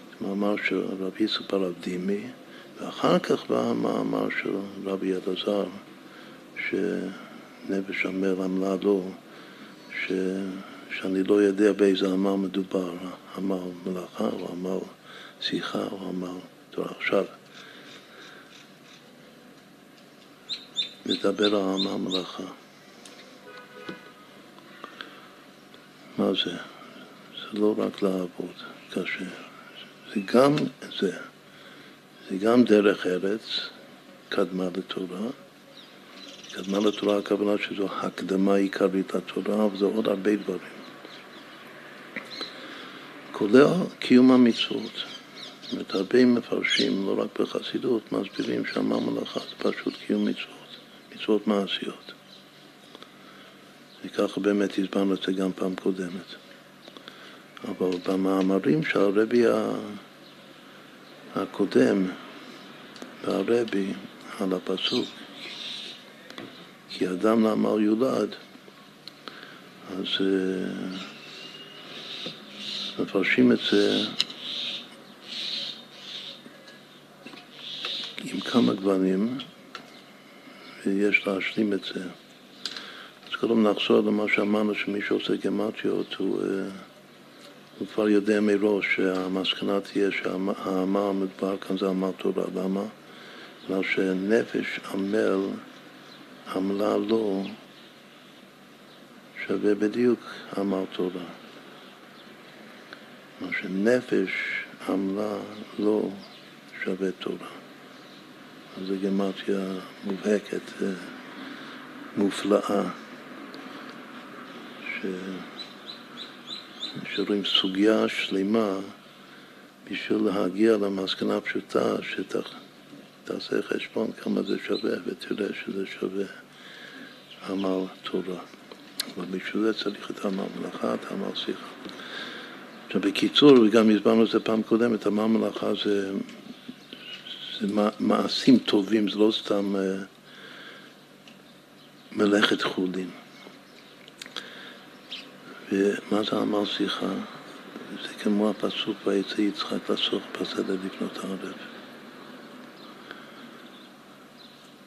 זה מאמר של רבי יצחק ברב דימי, ואחר כך בא המאמר של רבי אלעזר, שנפש המל עמלה לו, ש... שאני לא יודע באיזה עמל מדובר, עמל מלאכה או עמל שיחה או עמל תורה. עכשיו, נדבר על עמל מלאכה. מה זה? זה לא רק לעבוד קשה, זה גם זה. זה גם דרך ארץ, קדמה לתורה. קדמה לתורה הכוונה שזו הקדמה עיקרית לתורה, וזה עוד הרבה דברים. כולל קיום המצוות. זאת אומרת, הרבה מפרשים, לא רק בחסידות, מסבירים שהמה מלאכה זה פשוט קיום מצוות, מצוות מעשיות. וככה באמת הסברנו את זה גם פעם קודמת. אבל במאמרים של הרבי הקודם, והרבי, על הפסוק, כי אדם לעמל יולד, אז uh, מפרשים את זה עם כמה גוונים, ויש להשלים את זה. קודם נחזור למה שאמרנו, שמי שעושה גמטיות הוא, uh, הוא כבר יודע מראש שהמסקנה תהיה שהאמר המדבר כאן זה אמר תורה. למה? בגלל שנפש עמל עמלה לו שווה בדיוק אמר תורה. מה שנפש עמלה לו שווה תורה. אז זו גמטיה מובהקת, אה, מופלאה, ש... שרואים סוגיה שלמה בשביל להגיע למסקנה פשוטה שתעשה חשבון כמה זה שווה ותראה שזה שווה עמל תורה. אבל בשביל זה צריך את עמל מלאכה, את עמל שיחה. עכשיו בקיצור, וגם הסברנו את זה פעם קודמת, עמל מלאכה זה, זה מעשים טובים, זה לא סתם uh, מלאכת חולין. ומה זה עמל שיחה? זה כמו הפסוק ויצא יצחק לסוך בסדר לבנות הערב.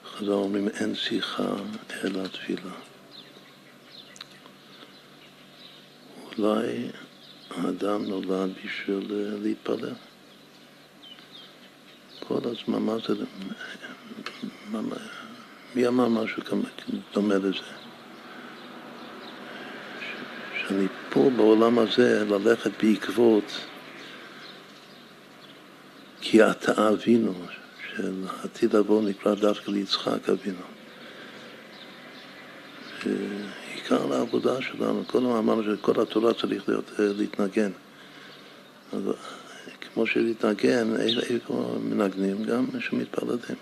חז"ל אומרים אין שיחה אלא תפילה. אולי האדם נולד בשביל להתפלל. כל הזמן, מה זה, מי אמר משהו דומה לזה? שאני פה בעולם הזה ללכת בעקבות כי אתה אבינו, של עתיד לבוא נקרא דווקא ליצחק אבינו. עיקר לעבודה שלנו, הזמן אמרנו שכל התורה צריך להיות, אה, להתנגן. אז כמו שלהתנגן, איפה מנגנים? גם שמתפללים.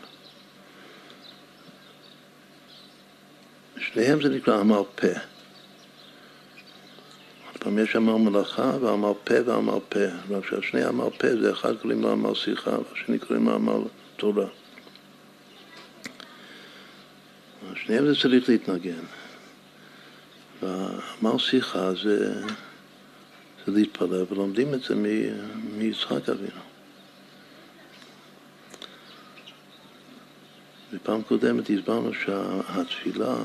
שניהם זה נקרא פה. פעם יש עמל מלאכה ועמל פה ועמל פה. עכשיו שני פה זה אחד קוראים לו עמל שיחה והשני קוראים לו עמל תורה. שניהם זה צריך להתנגן. והעמל שיחה זה, זה להתפלל, ולומדים את זה מיצחק אבינו. בפעם קודמת הסברנו שהתפילה,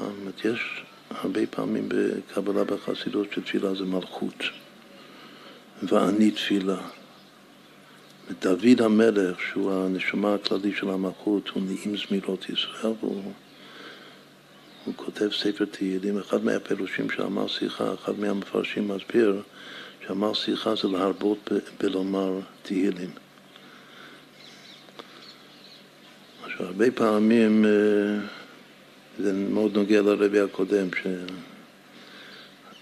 יש הרבה פעמים בקבלה בחסידות שתפילה זה מלכות, ואני תפילה. ודוד המלך, שהוא הנשמה הכללי של המלכות, הוא נעים זמירות ישראל, והוא הוא כותב ספר תהילים, אחד מהפירושים של אמר שיחה, אחד מהמפרשים מסביר שאמר שיחה זה להרבות בלומר תהילים. עכשיו, הרבה פעמים אה, זה מאוד נוגע לרבי הקודם,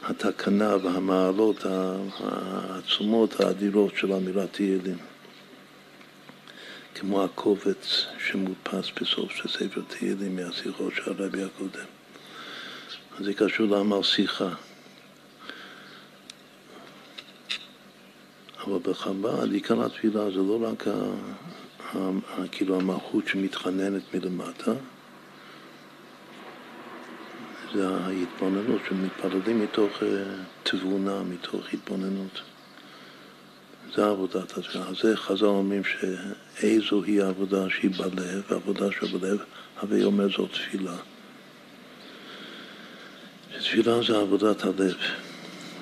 שהתקנה והמעלות העצומות, האדירות של אמירת תהילים. כמו הקובץ שמודפס בסוף של ספר תהילים מהשיחות של הרבי הקודם. אז זה קשור לעמל שיחה. אבל בחב"ד עיקר התפילה זה לא רק כאילו המלכות שמתחננת מלמטה, זה ההתבוננות, שמתפללים מתוך אה, תבונה, מתוך התבוננות. זה עבודת התפילה. זה חז"ל אומרים שאיזו היא העבודה שהיא בלב, העבודה שבלב, הווי אומר זאת תפילה. תפילה זה עבודת הלב.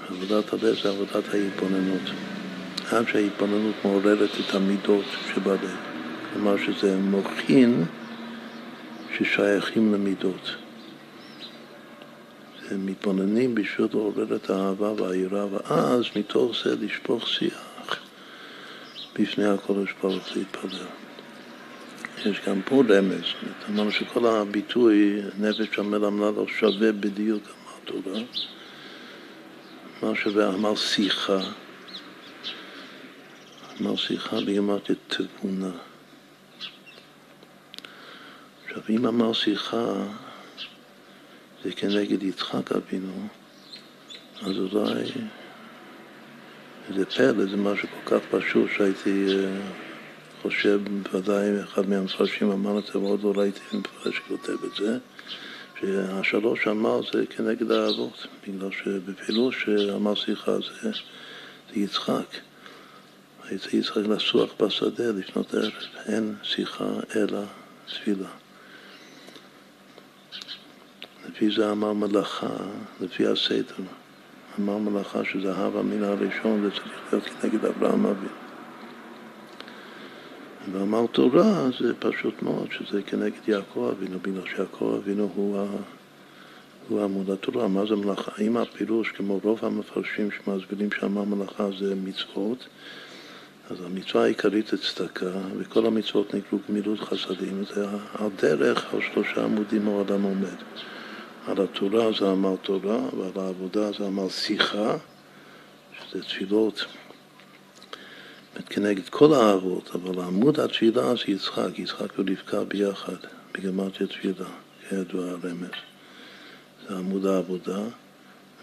עבודת הלב זה עבודת ההתבוננות. עד שההתבוננות מעוררת את המידות שבלב. כלומר שזה מוחין ששייכים למידות. הם מתבוננים בשביל לעורר את האהבה והיראה, ואז מתוך זה לשפוך שיח בפני הקודש ברוך להתפלל. יש גם פה רמז, אמרנו שכל הביטוי נפש עמל עמלה לא שווה בדיוק אמר תורה, מה שווה אמר שיחה, אמר שיחה בגמרת תבונה. עכשיו אם אמר שיחה זה כנגד יצחק אבינו, אז אולי זה פלא, זה משהו כל כך פשוט שהייתי אה, חושב, בוודאי אחד מהמפרשים אמר את זה, ועוד לא ראיתי מפרש שכותב את זה, שהשלוש אמר זה כנגד האבות, בגלל שבפילוש שאמר שיחה זה, זה יצחק. הייתי יצחק לסוח בשדה לפנות ערב, אין שיחה אלא תפילה. לפי זה אמר מלאכה, לפי הסדר. אמר מלאכה שזה הווה מן הראשון, זה צריך להיות כנגד אברהם אבינו. ואמר תורה זה פשוט מאוד, שזה כנגד יעקב אבינו, בגלל שיעקב אבינו הוא, ה... הוא עמוד התורה. מה זה מלאכה? אם הפירוש, כמו רוב המפרשים שמסבירים שאמר מלאכה זה מצוות, אז המצווה העיקרית זה צדקה, וכל המצוות נקראו גמילות חסדים, זה על דרך על שלושה עמודים העולם עומד. על התורה זה אמר תורה, ועל העבודה זה אמר שיחה, שזה תפילות כנגד כל האהבות, אבל עמוד התפילה זה יצחק, יצחק ורבקה ביחד, בגמרתי תפילה, כידוע הרמז. זה עמוד העבודה,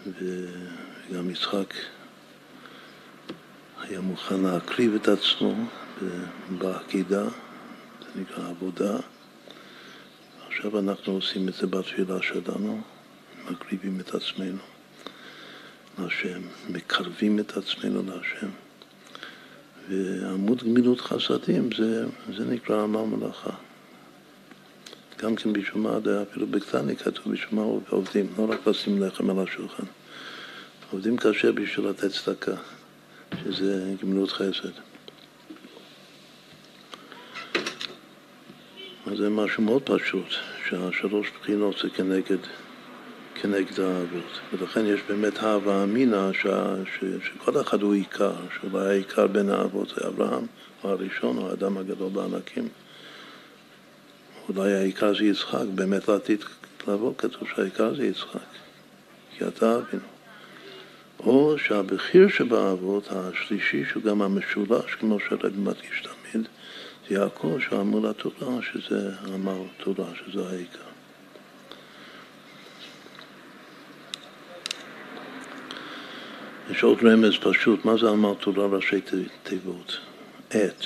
וגם יצחק היה מוכן להקריב את עצמו בעקידה, זה נקרא עבודה. עכשיו אנחנו עושים את זה בתפילה שלנו, מקריבים את עצמנו להשם, מקרבים את עצמנו להשם. ועמוד גמילות חסדים זה, זה נקרא אמר מלאכה. גם כן בשומע, אפילו בקטני כתוב בשומע עובדים, לא רק לשים לחם על השולחן. עובדים קשה בשביל לתת צדקה, שזה גמילות חסד. אז זה משהו מאוד פשוט, שהשלוש בחינות זה כנגד, כנגד האבות. ולכן יש באמת הווה אמינא שכל אחד הוא עיקר, שאולי העיקר בין האבות זה אברהם, או הראשון, או האדם הגדול בענקים. אולי העיקר זה יצחק, באמת לעתיד לבוא כתוב שהעיקר זה יצחק, כי אתה אבינו. או שהבכיר שבאבות, השלישי, שהוא גם המשולש, כמו שהרבי מדגיש תמיד, יעקב שאמר לתורה שזה אמר תורה, שזה העיקר. יש עוד רמז פשוט, מה זה אמר תורה ראשי תיבות? עת,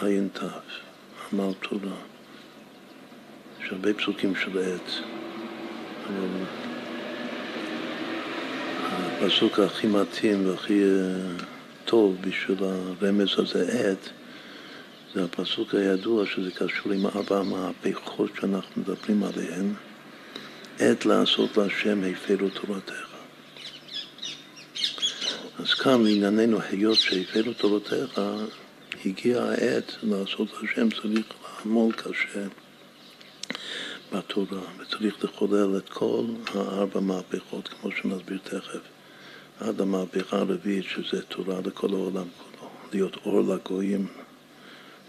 עין תו, אמר תורה. יש הרבה פסוקים של עת, אבל הפסוק הכי מתאים והכי... טוב בשביל הרמז הזה עת, זה הפסוק הידוע שזה קשור עם ארבע המהפכות שאנחנו מדברים עליהן, עת לעשות להשם הפרו תורתך. אז כאן לענייננו, היות שהפרו תורתך, הגיעה העת לעשות להשם, צריך לעמול קשה בתורה, וצריך לחולל את כל הארבע מהפכות, כמו שנסביר תכף. עד המהפכה הרביעית, שזה תורה לכל העולם כולו, להיות אור לגויים,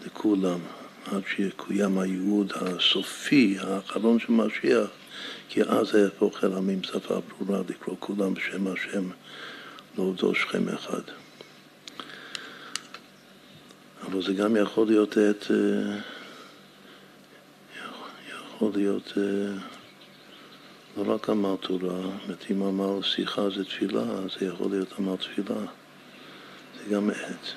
לכולם, עד שיקוים הייעוד הסופי, האחרון של משיח, כי אז יהפוך אל עמים שפה ברורה, לקרוא כולם בשם השם, לעובדו שכם אחד. אבל זה גם יכול להיות את... אה, יכול להיות... לא רק אמר תורה, זאת אם אמר שיחה זה תפילה, זה יכול להיות אמר תפילה, זה גם עת.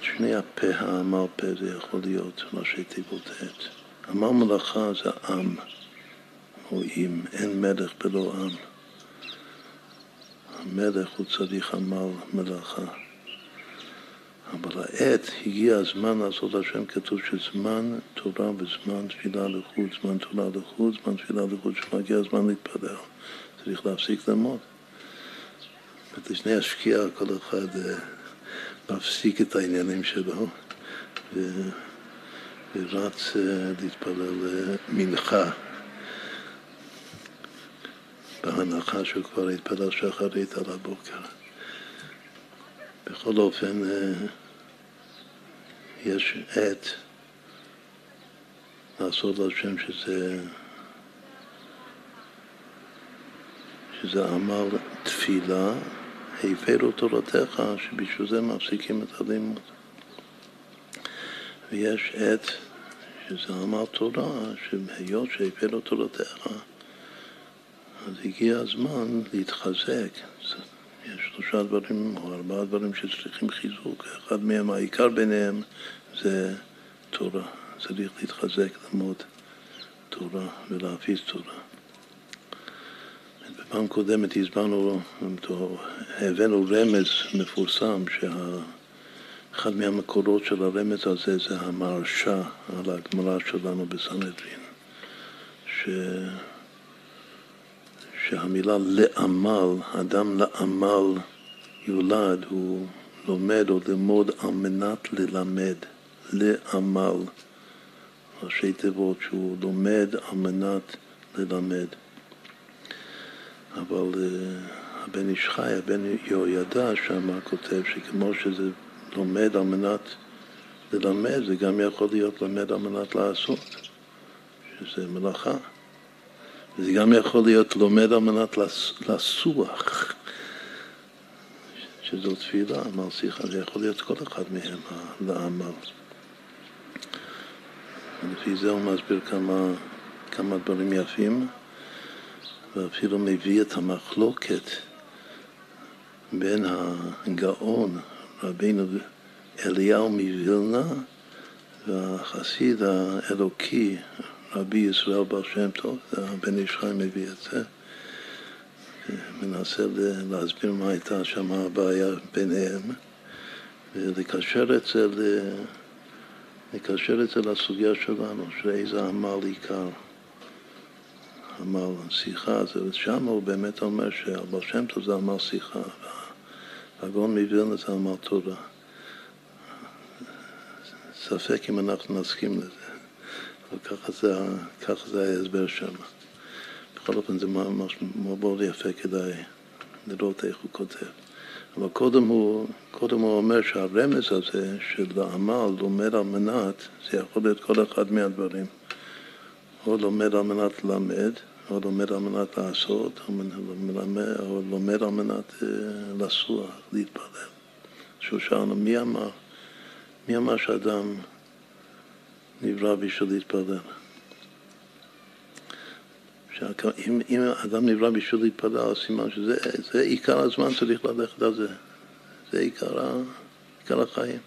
שני הפה העמל פה זה יכול להיות ראשי תיבות עת. עמל מלאכה זה עם, או אם, אין מלך בלא עם. המלך הוא צריך עמל מלאכה. אבל העת, הגיע הזמן לעשות השם, כתוב שזמן תורה וזמן תפילה לחוץ, זמן תורה לחוץ, זמן תפילה לחוץ, שמגיע הזמן להתפלל. צריך להפסיק ללמוד. לפני השקיעה כל אחד אה, מפסיק את העניינים שלו ו... ורץ אה, להתפלל אה, מנחה. בהנחה שהוא כבר התפלל שחרית על הבוקר. בכל אופן, יש עת לעשות להשם שזה, שזה עמל תפילה, הפרו תורתך, שבשביל זה מפסיקים את הלימוד. ויש עת שזה עמל תורה, שהיות שהפרו תורתך, אז הגיע הזמן להתחזק. יש שלושה דברים או ארבעה דברים שצריכים חיזוק. אחד מהם, העיקר ביניהם, זה תורה. צריך להתחזק, ללמוד תורה ולהפיץ תורה. בפעם קודמת הסברנו, הבאנו רמז מפורסם, שאחד מהמקורות של הרמז הזה זה המרשה על הגמרא שלנו בסנהדרין, ש... שהמילה לעמל, אדם לעמל יולד, הוא לומד או ללמוד על מנת ללמד, לעמל, ראשי תיבות שהוא לומד על מנת ללמד. אבל uh, הבן איש חי, הבן יהוידע שם כותב שכמו שזה לומד על מנת ללמד, זה גם יכול להיות לומד על מנת לעשות, שזה מלאכה. וזה גם יכול להיות לומד על מנת לסוח, שזו תפילה, עמל שיחה, זה יכול להיות כל אחד מהם, לעמל. ולפי זה הוא מסביר כמה, כמה דברים יפים, ואפילו מביא את המחלוקת בין הגאון, רבינו אליהו מווילנה, והחסיד האלוקי, רבי ישראל בר שם טוב, הבן איש חיים מביא את זה, מנסה להסביר מה הייתה שם הבעיה ביניהם ולקשר את זה, לקשר את זה לסוגיה שלנו, שאיזה עמל עיקר. עמל שיחה, שם הוא באמת אומר שהבר שם טוב זה עמל שיחה, והגאון מווילנה זה עמל תורה. ספק אם אנחנו נסכים לזה. וככה זה, ככה זה ההסבר שם. בכל אופן זה ממש מאוד יפה, כדאי לראות איך הוא כותב. אבל קודם הוא, קודם הוא אומר שהרמז הזה של העמל לומד על מנת, זה יכול להיות כל אחד מהדברים. או לומד על מנת ללמד, או לומד על מנת לעשות, או, מלמד, או לומד על מנת uh, לסוע, להתפלל. שהוא שאלנו, מי אמר? מי אמר שאדם נברא בשביל להתפלל. אם, אם אדם נברא בשביל להתפלל, אז סימן שזה עיקר הזמן צריך ללכת על זה. זה עיקר, עיקר החיים.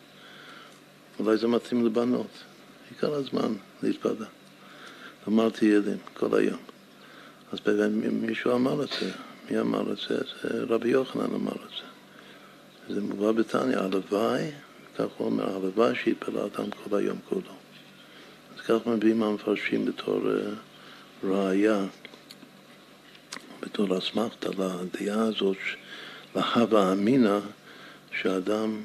אולי זה מתאים לבנות. עיקר הזמן להתפלל. אמרתי ילדים כל היום. אז באמת מישהו אמר את זה. מי אמר את זה? זה רבי יוחנן אמר את זה. זה מובא בתניא, הלוואי, כך הוא אומר, הלוואי שיתפלל אדם כל היום כולו. כך מביאים המפרשים בתור אה, ראייה, בתור אסמכתה לדעה הזאת, להווה אמינא, שאדם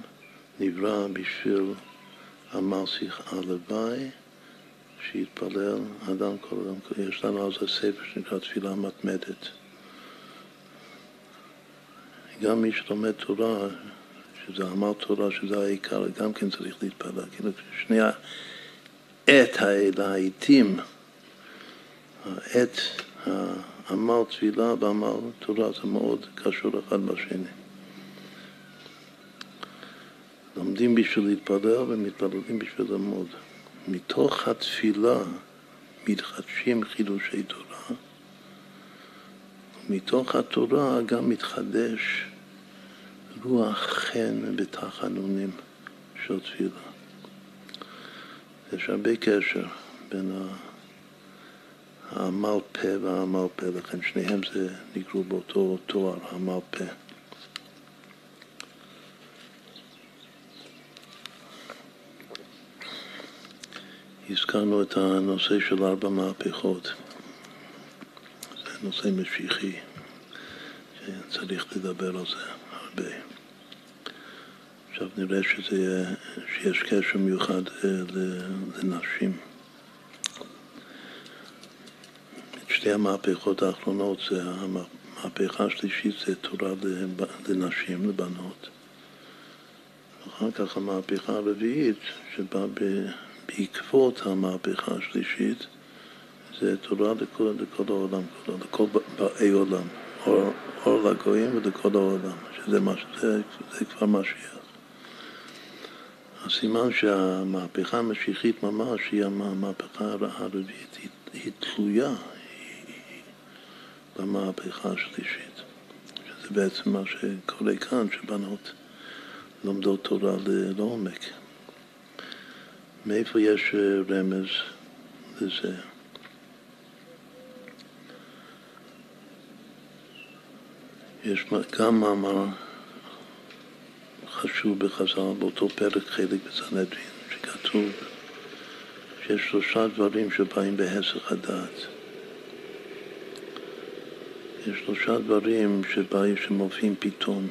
נברא בשביל שיחה הלוואי, שיתפלל אדם כל אדם. יש לנו על זה ספר שנקרא תפילה מתמדת. גם מי שלומד תורה, שזה עמל תורה, שזה העיקר, גם כן צריך להתפלל. כאילו שני את האלה, העיתים, העת, העמל תפילה ועמל תורה, זה מאוד קשור אחד בשני. לומדים בשביל להתפלל ומתפללים בשביל ללמוד. מתוך התפילה מתחדשים חידושי תורה, מתוך התורה גם מתחדש רוח חן בתחנונים של תפילה. יש הרבה קשר בין העמל פה והעמל פה, לכן שניהם זה נקראו באותו תואר, העמל פה. הזכרנו את הנושא של ארבע מהפכות. זה נושא משיחי, שצריך לדבר על זה הרבה. עכשיו נראה שזה, שיש קשר מיוחד אה, לנשים. שתי המהפכות האחרונות, זה המהפכה השלישית זה תורה לנשים, לבנות. אחר כך המהפכה הרביעית, שבאה בעקבות המהפכה השלישית, זה תורה לכל, לכל העולם, לכל באי עולם, אור, אור לגויים ולכל העולם, שזה מה, זה, זה כבר משיח. הסימן שהמהפכה המשיחית ממש היא המהפכה הרביעית, היא, היא תלויה במהפכה השלישית. שזה בעצם מה שקורה כאן, שבנות לומדות תורה לעומק. מאיפה יש רמז לזה? יש גם מאמר חשוב בחז"ל, באותו פרק חלק בסנהדרין, שכתוב שיש שלושה דברים שבאים בהסך הדעת. יש שלושה דברים שבאים, שמופיעים פתאום.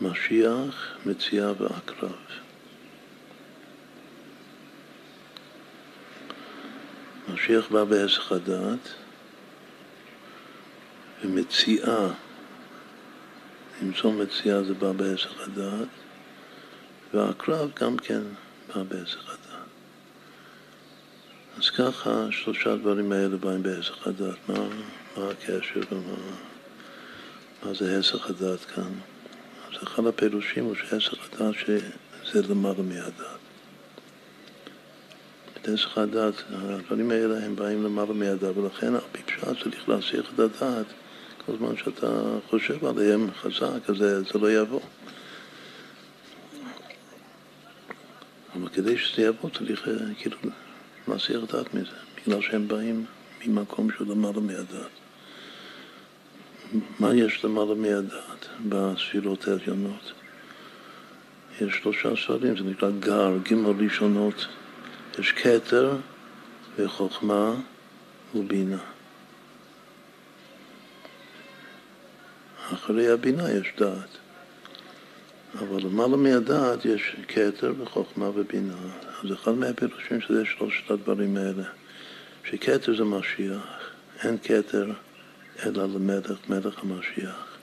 משיח, מציאה ועקרב. משיח בא בהסך הדעת ומציאה, למצוא מציאה זה בא בהסך הדעת והקרב גם כן בא בהסך הדעת. אז ככה שלושה דברים האלה באים בהסך הדעת. מה, מה הקשר ומה מה זה הסך הדעת כאן? אז אחד הפירושים הוא שהסך הדעת שזה למעלה מהדעת. הסך הדעת, הדברים האלה הם באים למעלה מהדעת, ולכן על פי פשט צריך להסיח את הדעת כל זמן שאתה חושב עליהם חזק, אז זה, זה לא יבוא. אבל כדי שזה יבוא צריך אה, כאילו להסיר דעת מזה, בגלל שהם באים ממקום של למעלה מהדעת. מה יש למעלה מהדעת בספירות העליונות? יש שלושה ספרים, זה נקרא גר, גימל ראשונות. יש כתר וחוכמה ובינה. אחרי הבינה יש דעת. אבל למעלה מהדעת יש כתר וחוכמה ובינה. אז אחד מהפירושים שזה שלושת הדברים האלה. שכתר זה משיח, אין כתר אלא למלך, מלך המשיח.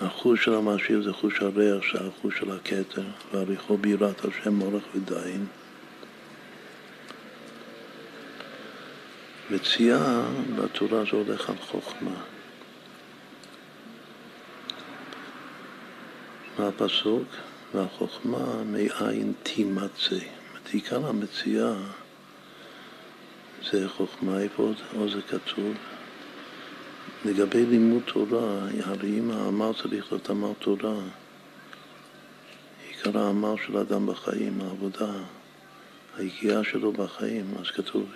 החוש של המשיח זה חוש הריח, שהחוש של הכתר, והריחו בירת השם מורך ודין. מציאה בתורה זה הולך על חוכמה. מהפסוק, והחוכמה מאין תימצא. עיקר המציאה זה חוכמה, איפה עוד זה כתוב? לגבי לימוד תורה, הרי אם העמל צריך להיות עמל תורה, עיקר העמל של האדם בחיים, העבודה, היגיעה שלו בחיים, אז כתוב,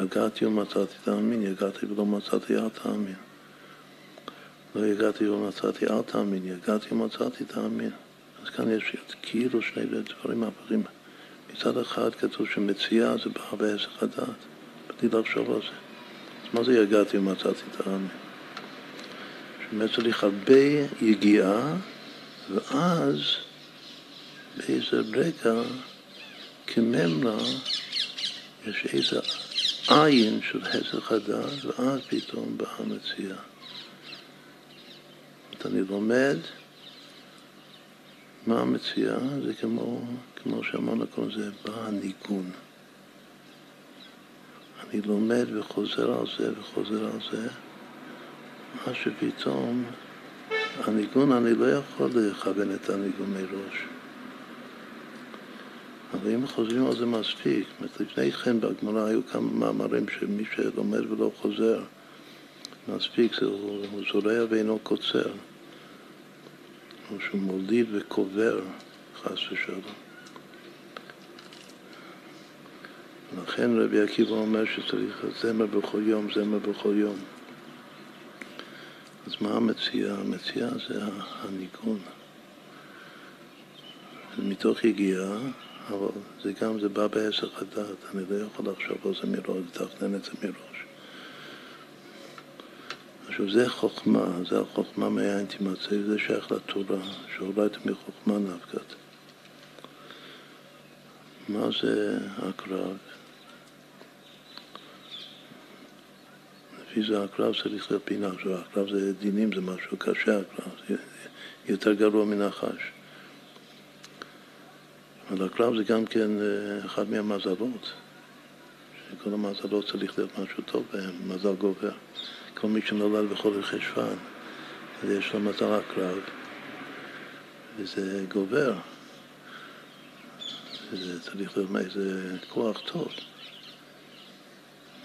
יגעתי ומצאתי תאמין, יגעתי ולא מצאתי אל תאמין. לא יגעתי ומצאתי אל תאמין, יגעתי ומצאתי תאמין. אז כאן יש כאילו שני דברים הפכים. מצד אחד כתוב שמציאה זה בא בהסך הדעת, בלי לחשוב על זה. אז מה זה יגעתי ומצאתי תאמין? שבאמת צריך הרבה יגיעה, ואז באיזה רגע כממרה יש איזה עין של הסך הדעת, ואז פתאום באה המציאה. אני לומד מה המציאה, זה כמו, כמו שאמרנו קודם, זה בא הניגון. אני לומד וחוזר על זה וחוזר על זה, מה שפתאום הניגון, אני לא יכול לכוון את הניגון מראש. אבל אם חוזרים על זה מספיק, לפני כן בגמרא היו כמה מאמרים שמי שלומד ולא חוזר מספיק, הוא זורע ואינו קוצר. או שהוא מוליד וקובר, חס ושלום. לכן רבי עקיבא אומר שצריך זמר בכל יום, זמר בכל יום. אז מה המציאה? המציאה זה הניגון. זה מתוך יגיעה, אבל זה גם, זה בא בעשר הדעת, אני לא יכול לחשוב על זה מראש, לתכנן את זה מראש. עכשיו זה חוכמה, זה החוכמה מאין תימצא, זה שייך לתורה, שאולי מחוכמה נפקת. מה זה הקרב? לפי זה הקרב צריך להיות פינה. עכשיו הקרב זה דינים, זה משהו קשה הקרב, זה יותר גרוע מנחש. אבל הקרב זה גם כן אה, אחד מהמזלות, שכל המזלות צריך להיות משהו טוב בהם, מזל גובר. כל מי שנולד בחודש חשוון, אז יש לו מזל הקרב, וזה גובר. זה צריך להיות איזה כוח טוב.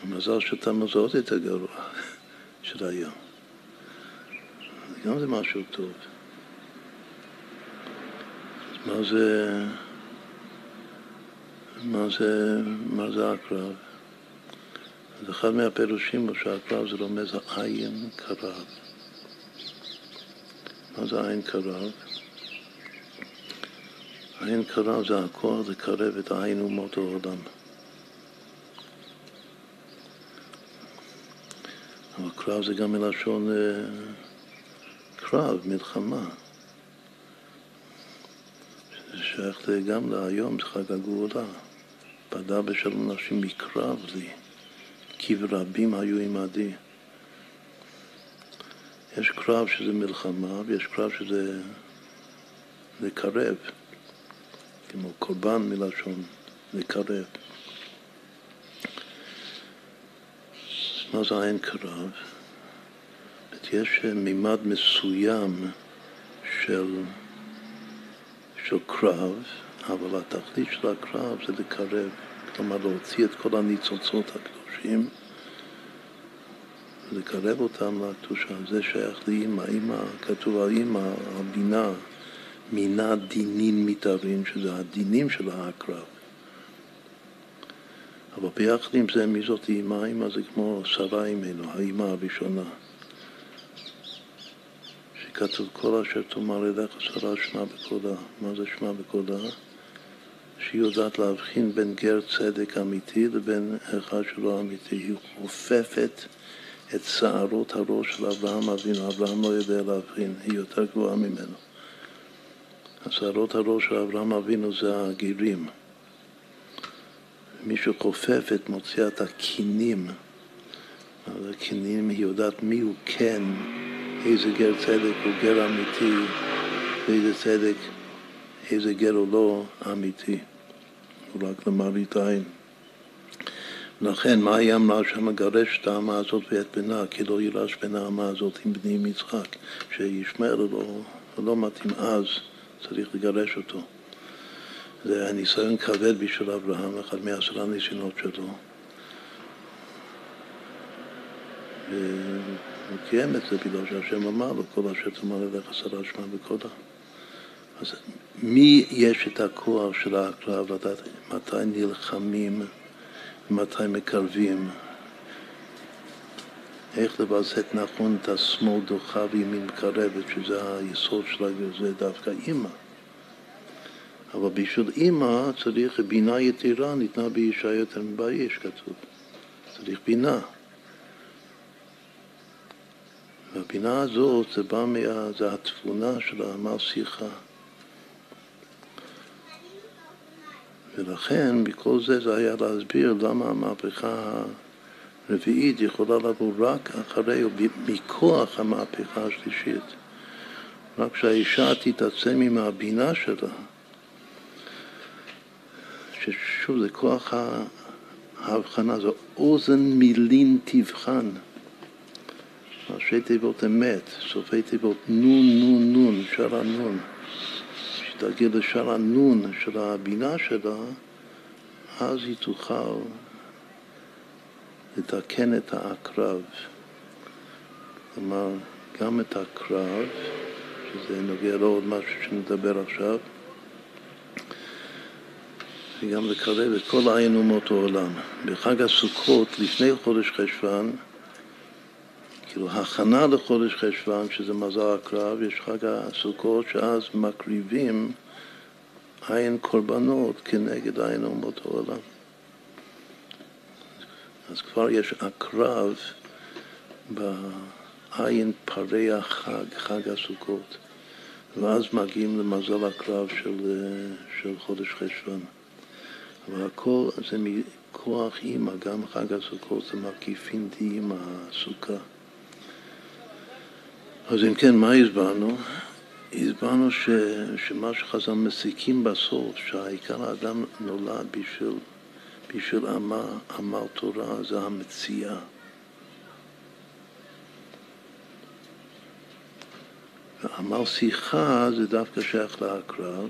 המזל שאתה זה עוד יותר גרוע של היום. גם זה משהו טוב. מה זה, מה זה, מה זה הקרב? אז אחד מהפירושים הוא שהקרב זה רומז העין קרב. מה זה עין קרב? עין קרב זה הכוח לקרב את העין אומות העולם. אבל קרב זה גם מלשון אה, קרב, מלחמה. שייך גם להיום, זה חג הגאולה. פדה בשלום נשים מקרב לי, כי ורבים היו עמדי. יש קרב שזה מלחמה ויש קרב שזה לקרב, כמו קורבן מלשון לקרב. מה זה עין קרב? יש מימד מסוים של, של קרב, אבל התכלית של הקרב זה לקרב, כלומר להוציא את כל הניצוצות הקדושים ולקרב אותם לקדושה. זה שייך לאימא. אימא, כתוב על אימא, הבינה, מינה דינים מתארים, שזה הדינים של הקרב. אבל ביחד עם זה, מי זאת אימא? אימא זה כמו שרה אימנו, האימא הראשונה. שכתוב כל אשר תאמר אליך שרה שמע בקולה. מה זה שמע בקולה? שהיא יודעת להבחין בין גר צדק אמיתי לבין אחד שלא אמיתי. היא חופפת את שערות הראש של אברהם אבינו. אברהם לא יודע להבחין, היא יותר גבוהה ממנו. שערות הראש של אברהם אבינו זה הגירים. מי שכופפת מוציאה את הקינים. אז הקינים היא יודעת מי הוא כן, איזה גר צדק הוא גר אמיתי, ואיזה צדק, איזה גר הוא לא אמיתי. הוא רק למראית עין. לכן, מה היא אמרה שם? גרש את האמה הזאת ואת בנה, כי לא יירש בין האמה הזאת עם בני עם יצחק, שישמעאל לא, לא מתאים אז, צריך לגרש אותו. זה היה ניסיון כבד בשביל אברהם, אחד מעשרה ניסיונות שלו. והוא קיים את זה בגלל שהשם אמר לו, כל אשר תאמר אליך שרה שמע בקולה. אז מי יש את הכוח של הקרב לדעת מתי נלחמים ומתי מקרבים? איך לווסת נכון את השמאל דוחה וימין מקרבת, שזה היסוד של זה דווקא אימא. אבל בשביל אימא צריך בינה יתירה, ניתנה באישה יותר מבאיש, כתוב. צריך בינה. והבינה הזאת זה בא מה... זה התבונה של העמל שיחה. ולכן, מכל זה זה היה להסביר למה המהפכה הרביעית יכולה לבוא רק אחרי, או מכוח המהפכה השלישית. רק שהאישה תתעצם עם הבינה שלה, ששוב, זה כוח ההבחנה, זה אוזן מילין תבחן. ראשי תיבות אמת, סופי תיבות נון, נון, נון, שער הנון. כשתגיע לשער הנון של הבינה שלה, אז היא תוכל לתקן את העקרב. כלומר, גם את הקרב שזה נוגע לעוד משהו שנדבר עכשיו, וגם לקרב את כל עין אומות העולם. בחג הסוכות, לפני חודש חשוון, כאילו הכנה לחודש חשוון, שזה מזל הקרב, יש חג הסוכות, שאז מקריבים עין קורבנות כנגד עין אומות העולם. אז כבר יש הקרב בעין פרי החג, חג הסוכות, ואז מגיעים למזל הקרב של, של חודש חשוון. אבל הכל זה מכוח אימא, גם חג הסוכות זה מקיפין דאימא הסוכה. אז אם כן, מה הסברנו? הסברנו ש, שמה שחז"ל מסיקים בסוף, שהעיקר האדם נולד בשביל, בשביל עמל, עמל תורה, זה המציאה. ועמל שיחה זה דווקא שייך לעקרב,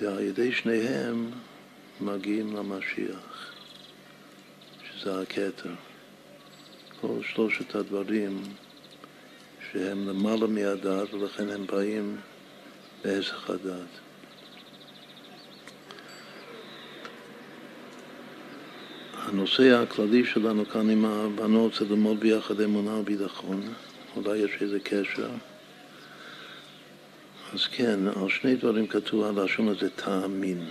ועל ידי שניהם מגיעים למשיח, שזה הכתר. כל שלושת הדברים שהם למעלה מהדת ולכן הם באים בהיסח הדת. הנושא הכללי שלנו כאן עם הבנות זה ללמוד ביחד אמונה וביטחון, אולי יש איזה קשר. אז כן, על שני דברים כתוב הלשון הזה תאמין.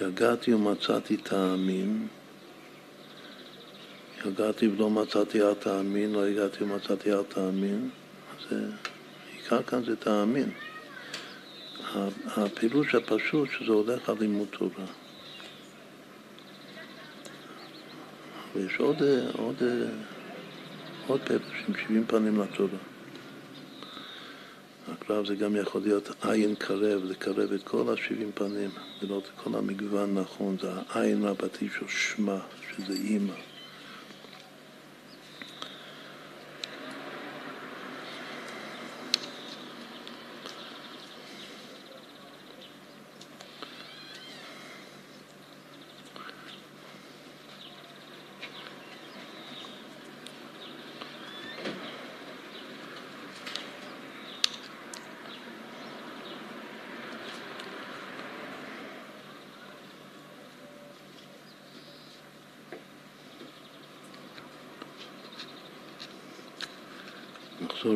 יגעתי ומצאתי תאמין, הגעתי ולא מצאתי אל תאמין, לא הגעתי ומצאתי אל תאמין. אז העיקר כאן זה תאמין. הפירוש הפשוט שזה הולך על לימוד תורה. ויש עוד, עוד, עוד פירושים, שבעים פנים לתורה. הקרב זה גם יכול להיות עין קרב, לקרב את כל השבעים פנים, לראות את כל המגוון נכון, זה העין רבתי של שמה, שזה אימא.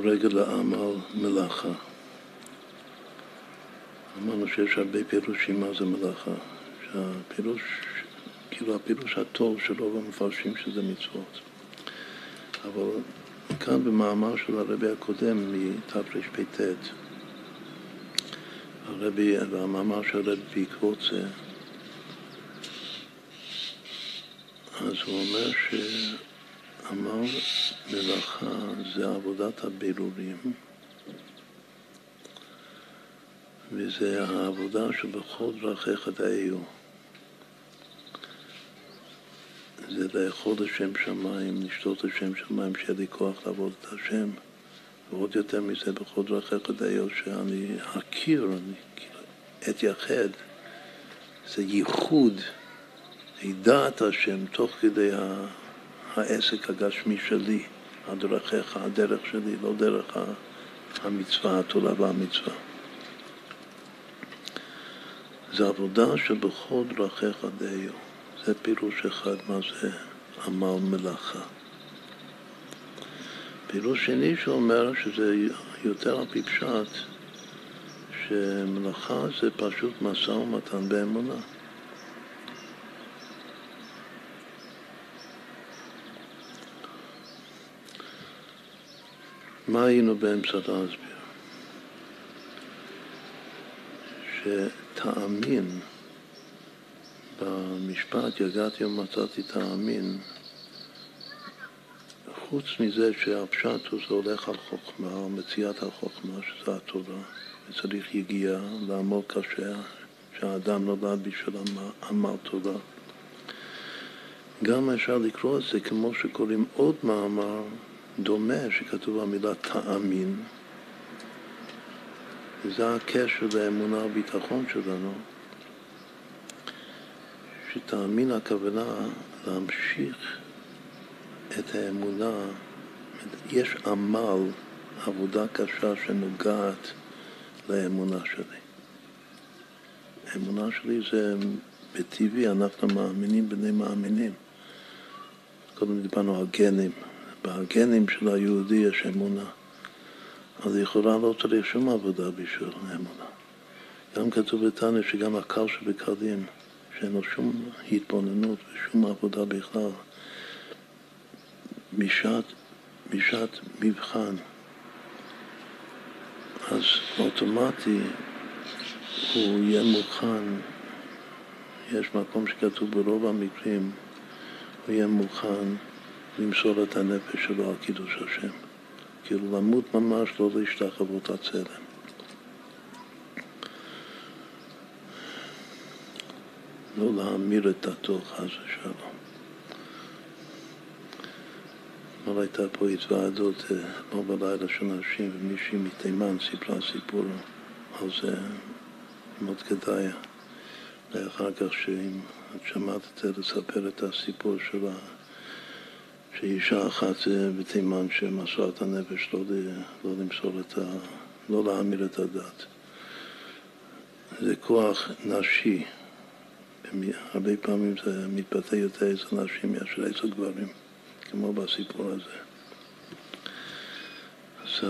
נחזור רגע לעמל מלאכה. אמרנו שיש הרבה פירושים מה זה מלאכה. שהפירוש, כאילו הפירוש הטוב של רוב המפרשים שזה מצוות. אבל כאן במאמר של הרבי הקודם מתרפ"ט, הרבי, והמאמר של הרבי בעקבות זה, אז הוא אומר ש... אמר מלאכה זה עבודת הבירורים וזה העבודה שבכל דרכיך דאיו. זה לאכול לשם שמיים, לשתות לשם שמיים, שיהיה לי כוח לעבוד את השם. ועוד יותר מזה, בכל דרכיך דאיו, שאני אכיר, אני אתייחד. זה ייחוד, ידעת השם תוך כדי ה... העסק הגשמי שלי, הדרכיך, הדרך שלי, לא דרך המצווה, התורה והמצווה. זה עבודה שבכל דרכיך דיו. זה פירוש אחד מה זה עמל מלאכה. פירוש שני שאומר שזה יותר על פי פשט, שמלאכה זה פשוט משא ומתן באמונה. מה היינו באמצע להסביר? שתאמין במשפט יגעתי ומצאתי תאמין חוץ מזה שהפשט הוא זה הולך על חוכמה, על מציאת החוכמה, שזה התורה, וצריך יגיעה, לעמוד קשה, שהאדם נולד בשביל עמל תורה. גם אפשר לקרוא את זה כמו שקוראים עוד מאמר דומה שכתוב המילה תאמין, וזה הקשר לאמונה וביטחון שלנו, שתאמין הכוונה להמשיך את האמונה, יש עמל, עבודה קשה שנוגעת לאמונה שלי. האמונה שלי זה בטבעי, אנחנו מאמינים בני מאמינים. קודם דיברנו על גנים. בגנים של היהודי יש אמונה. אז לכאורה לא צריך שום עבודה בשביל האמונה. גם כתוב בתניא שגם הקל שבקלים, שאין לו שום התבוננות ושום עבודה בכלל, בשעת, בשעת מבחן, אז אוטומטי הוא יהיה מוכן, יש מקום שכתוב ברוב המקרים, הוא יהיה מוכן למסור את הנפש שלו על קידוש השם. כאילו למות ממש, לא להשתחוות הצלם. לא להמיר את דתו חס ושלום. אתמול הייתה פה התוועדות, אתמול בלילה של נשים, ומישהי מתימן סיפרה סיפור על זה, מאוד כדאי לאחר כך שאם את שמעת את זה, לספר את הסיפור שלה, שאישה אחת בתימן שמסרה את הנפש לא, לא למסור את ה... לא להמיר את הדת. זה כוח נשי. הרבה פעמים זה מתבטא יותר אצל נשים מאשר אצל גברים, כמו בסיפור הזה. אז,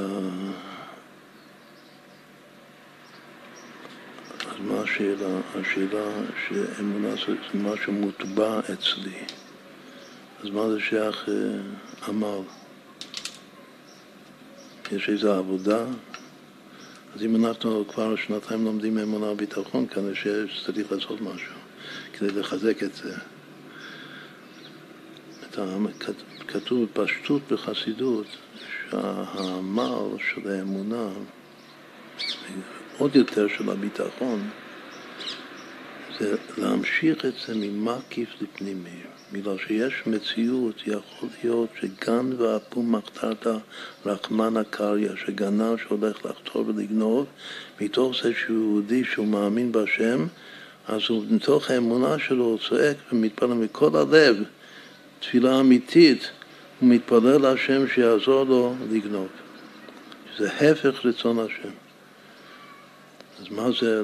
אז מה השאלה? השאלה שאמונה זה משהו מוטבע אצלי. אז מה זה שייך אה, עמל? יש איזו עבודה? אז אם אנחנו כבר שנתיים לומדים אמונה וביטחון, כנראה שצריך לעשות משהו. כדי לחזק את זה. כתוב בפשטות בחסידות שהעמל של האמונה, עוד יותר של הביטחון, זה להמשיך את זה ממקיף לפנימי. בגלל שיש מציאות, יכול להיות שגן ואפום מחתרת רחמנא קריא, שגנב שהולך לחתור ולגנוב, מתוך זה שהוא יהודי, שהוא מאמין בהשם, אז הוא מתוך האמונה שלו הוא צועק ומתפלל מכל הלב, תפילה אמיתית, הוא מתפלל להשם שיעזור לו לגנוב. זה הפך רצון השם. אז מה זה,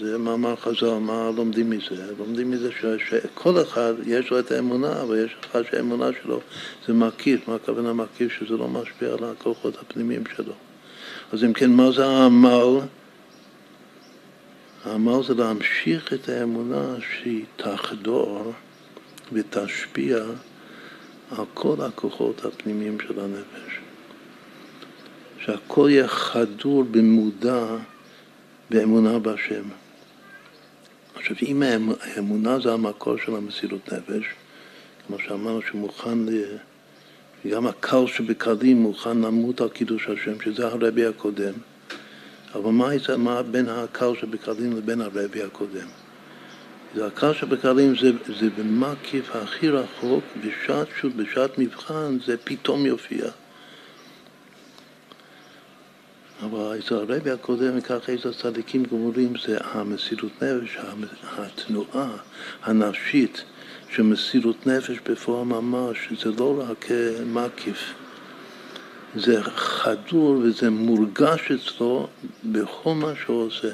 זה מאמר חז"ל, מה לומדים מזה? לומדים מזה ש, שכל אחד יש לו את האמונה, אבל יש אחד שהאמונה שלו זה מקיף, מה הכוונה מקיף? שזה לא משפיע על הכוחות הפנימיים שלו. אז אם כן, מה זה העמל? העמל זה להמשיך את האמונה שהיא תחדור ותשפיע על כל הכוחות הפנימיים של הנפש. שהכל יהיה חדור במודע באמונה בהשם. עכשיו, אם האמונה זה המקור של המסירות נפש, כמו שאמרנו שמוכן, גם הקל שבקלים מוכן למות על קידוש השם, שזה הרבי הקודם, אבל מה, מה בין הקל שבקלים לבין הרבי הקודם? הקל שבקלים זה, זה במקיף הכי רחוק, בשעת, שוב, בשעת מבחן, זה פתאום יופיע. אבל אצל הרבי הקודם, וככה איזה צדיקים גמורים, זה המסירות נפש, התנועה הנפשית של מסירות נפש בפועל ממש, זה לא רק מקיף. זה חדור וזה מורגש אצלו בכל מה שהוא עושה.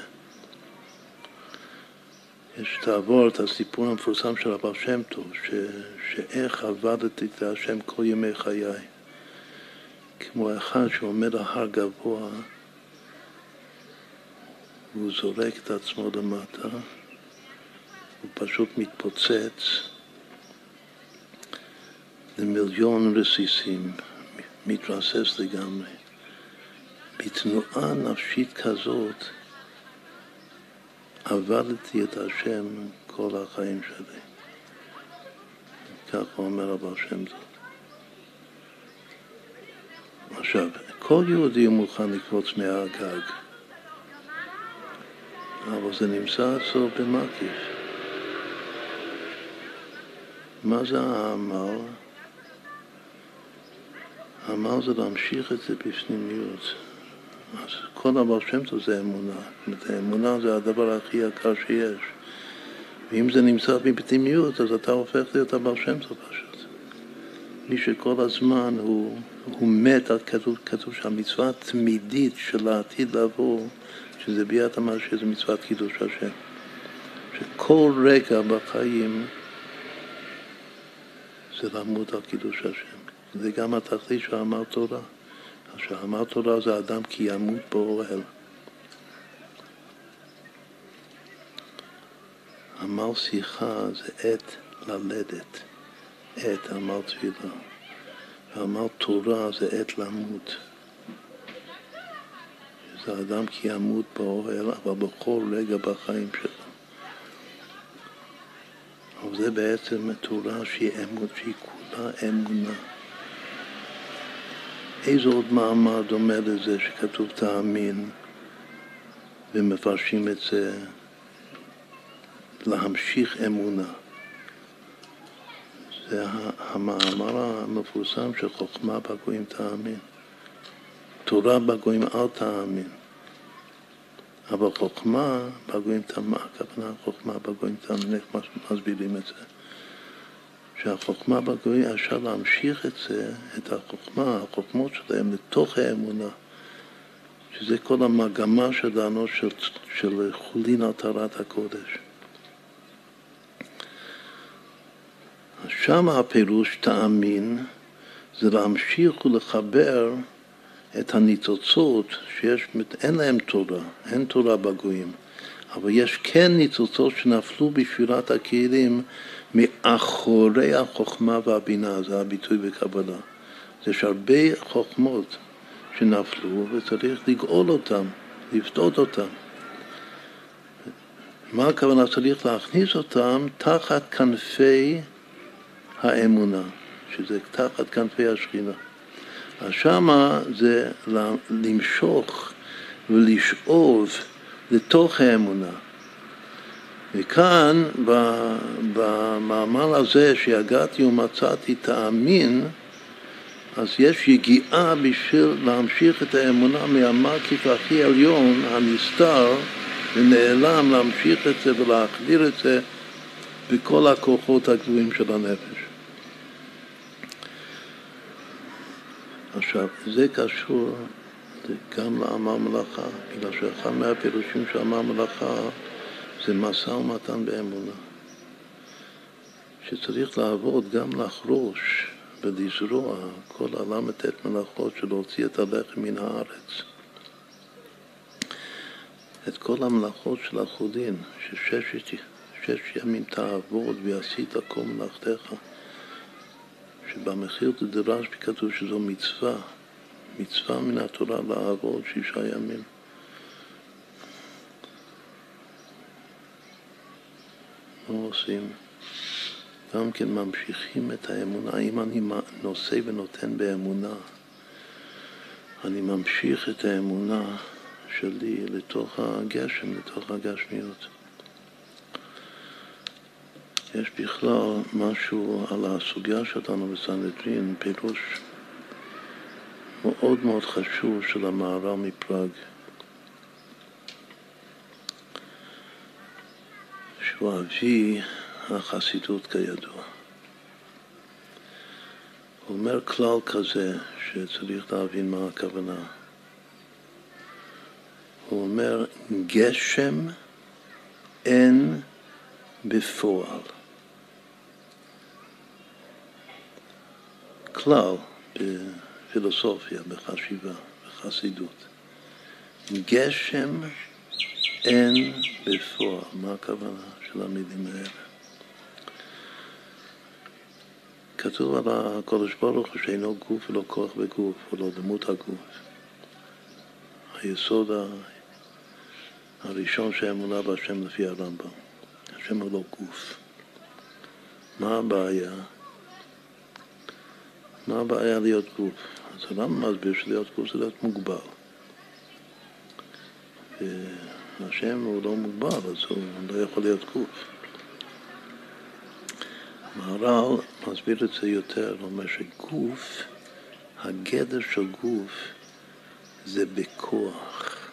יש תעבור את הסיפור המפורסם של הבעל שם טוב, ש, שאיך עבדתי את השם כל ימי חיי. כמו אחד שעומד על הר גבוה, והוא זורק את עצמו למטה, הוא פשוט מתפוצץ למיליון רסיסים. מתרסס לגמרי. בתנועה נפשית כזאת עבדתי את השם כל החיים שלי. כך אומר הבעל שם זאת. עכשיו, כל יהודי מוכן לקפוץ מהגג, אבל זה נמצא אצלו במקיף. מה זה העמל? עמל זה להמשיך את זה בפנימיות. אז כל הבעל שם טוב זה אמונה. זאת אומרת, האמונה זה הדבר הכי יקר שיש. ואם זה נמצא בפנימיות, אז אתה הופך להיות הבעל שם טוב פשוט. מי שכל הזמן הוא, הוא מת, כתוב, כתוב שהמצווה התמידית של העתיד לבוא, שזה ביאת המשיח, זה מצוות קידוש השם. שכל רגע בחיים זה לעמוד על קידוש השם. זה גם התכלית של אמר תורה. שאמר תורה זה אדם כי ימות באוהל. עמל שיחה זה עת ללדת, עת עמל תפילה. ועמל תורה זה עת למות. זה אדם כי ימות באוהל, אבל בכל רגע בחיים שלו. אבל זה בעצם תורה שהיא אמות, שהיא כולה אמונה. איזה עוד מאמר דומה לזה שכתוב תאמין ומפרשים את זה להמשיך אמונה. זה המאמר המפורסם של חוכמה בגויים תאמין. תורה בגויים אל תאמין. אבל חוכמה בגויים תאמין, הכוונה חוכמה בגויים תאמין, איך מסבירים את זה? שהחוכמה בגויים אפשר להמשיך את זה, את החוכמה, החוכמות שלהם לתוך האמונה, שזה כל המגמה שלנו של, של חולין התרת הקודש. שם הפירוש תאמין זה להמשיך ולחבר את הניצוצות שיש, אין להם תורה, אין תורה בגויים, אבל יש כן ניצוצות שנפלו בשבירת הכלים מאחורי החוכמה והבינה, זה הביטוי בקבלה. יש הרבה חוכמות שנפלו וצריך לגאול אותם, לפדות אותם. מה הכוונה? צריך להכניס אותם תחת כנפי האמונה, שזה תחת כנפי השכינה. אז שמה זה למשוך ולשאוב לתוך האמונה. וכאן, במאמר הזה, שיגעתי ומצאתי תאמין, אז יש יגיעה בשביל להמשיך את האמונה מהמקיף הכי עליון, הנסתר, ונעלם, להמשיך את זה ולהחדיר את זה בכל הכוחות הגבוהים של הנפש. עכשיו, זה קשור גם לאמר מלאכה, בגלל שאחד מהפירושים של אמר מלאכה זה משא ומתן באמונה. שצריך לעבוד גם לחרוש ולזרוע כל הל"ט מלאכות של להוציא את הלחם מן הארץ. את כל המלאכות של החולין, ששש ימים תעבוד ועשית כל מלאכתך. שבמחיר דרש כתוב שזו מצווה, מצווה מן התורה לעבוד שישה ימים. מה עושים? גם כן ממשיכים את האמונה. אם אני נושא ונותן באמונה, אני ממשיך את האמונה שלי לתוך הגשם, לתוך הגשמיות. יש בכלל משהו על הסוגיה שלנו בסנהדרין, פירוש מאוד מאוד חשוב של המהר"ל מפראג, שהוא אבי החסידות כידוע. הוא אומר כלל כזה שצריך להבין מה הכוונה. הוא אומר, גשם אין בפועל. כלל בפילוסופיה, בחשיבה, בחסידות. גשם אין בפועל. מה הכוונה של המילים האלה? כתוב על הקודש ברוך הוא שאינו גוף ולא כוח בגוף, ולא דמות הגוף. היסוד הראשון שהאמונה בהשם לפי הרמב"ם. השם הוא לא גוף. מה הבעיה? מה הבעיה להיות גוף? אז הרמב"ם מסביר שלהיות גוף זה להיות מוגבל. והשם הוא לא מוגבל, אז הוא לא יכול להיות גוף. מהר"ל מסביר את זה יותר, הוא אומר שגוף, הגדר של גוף זה בכוח.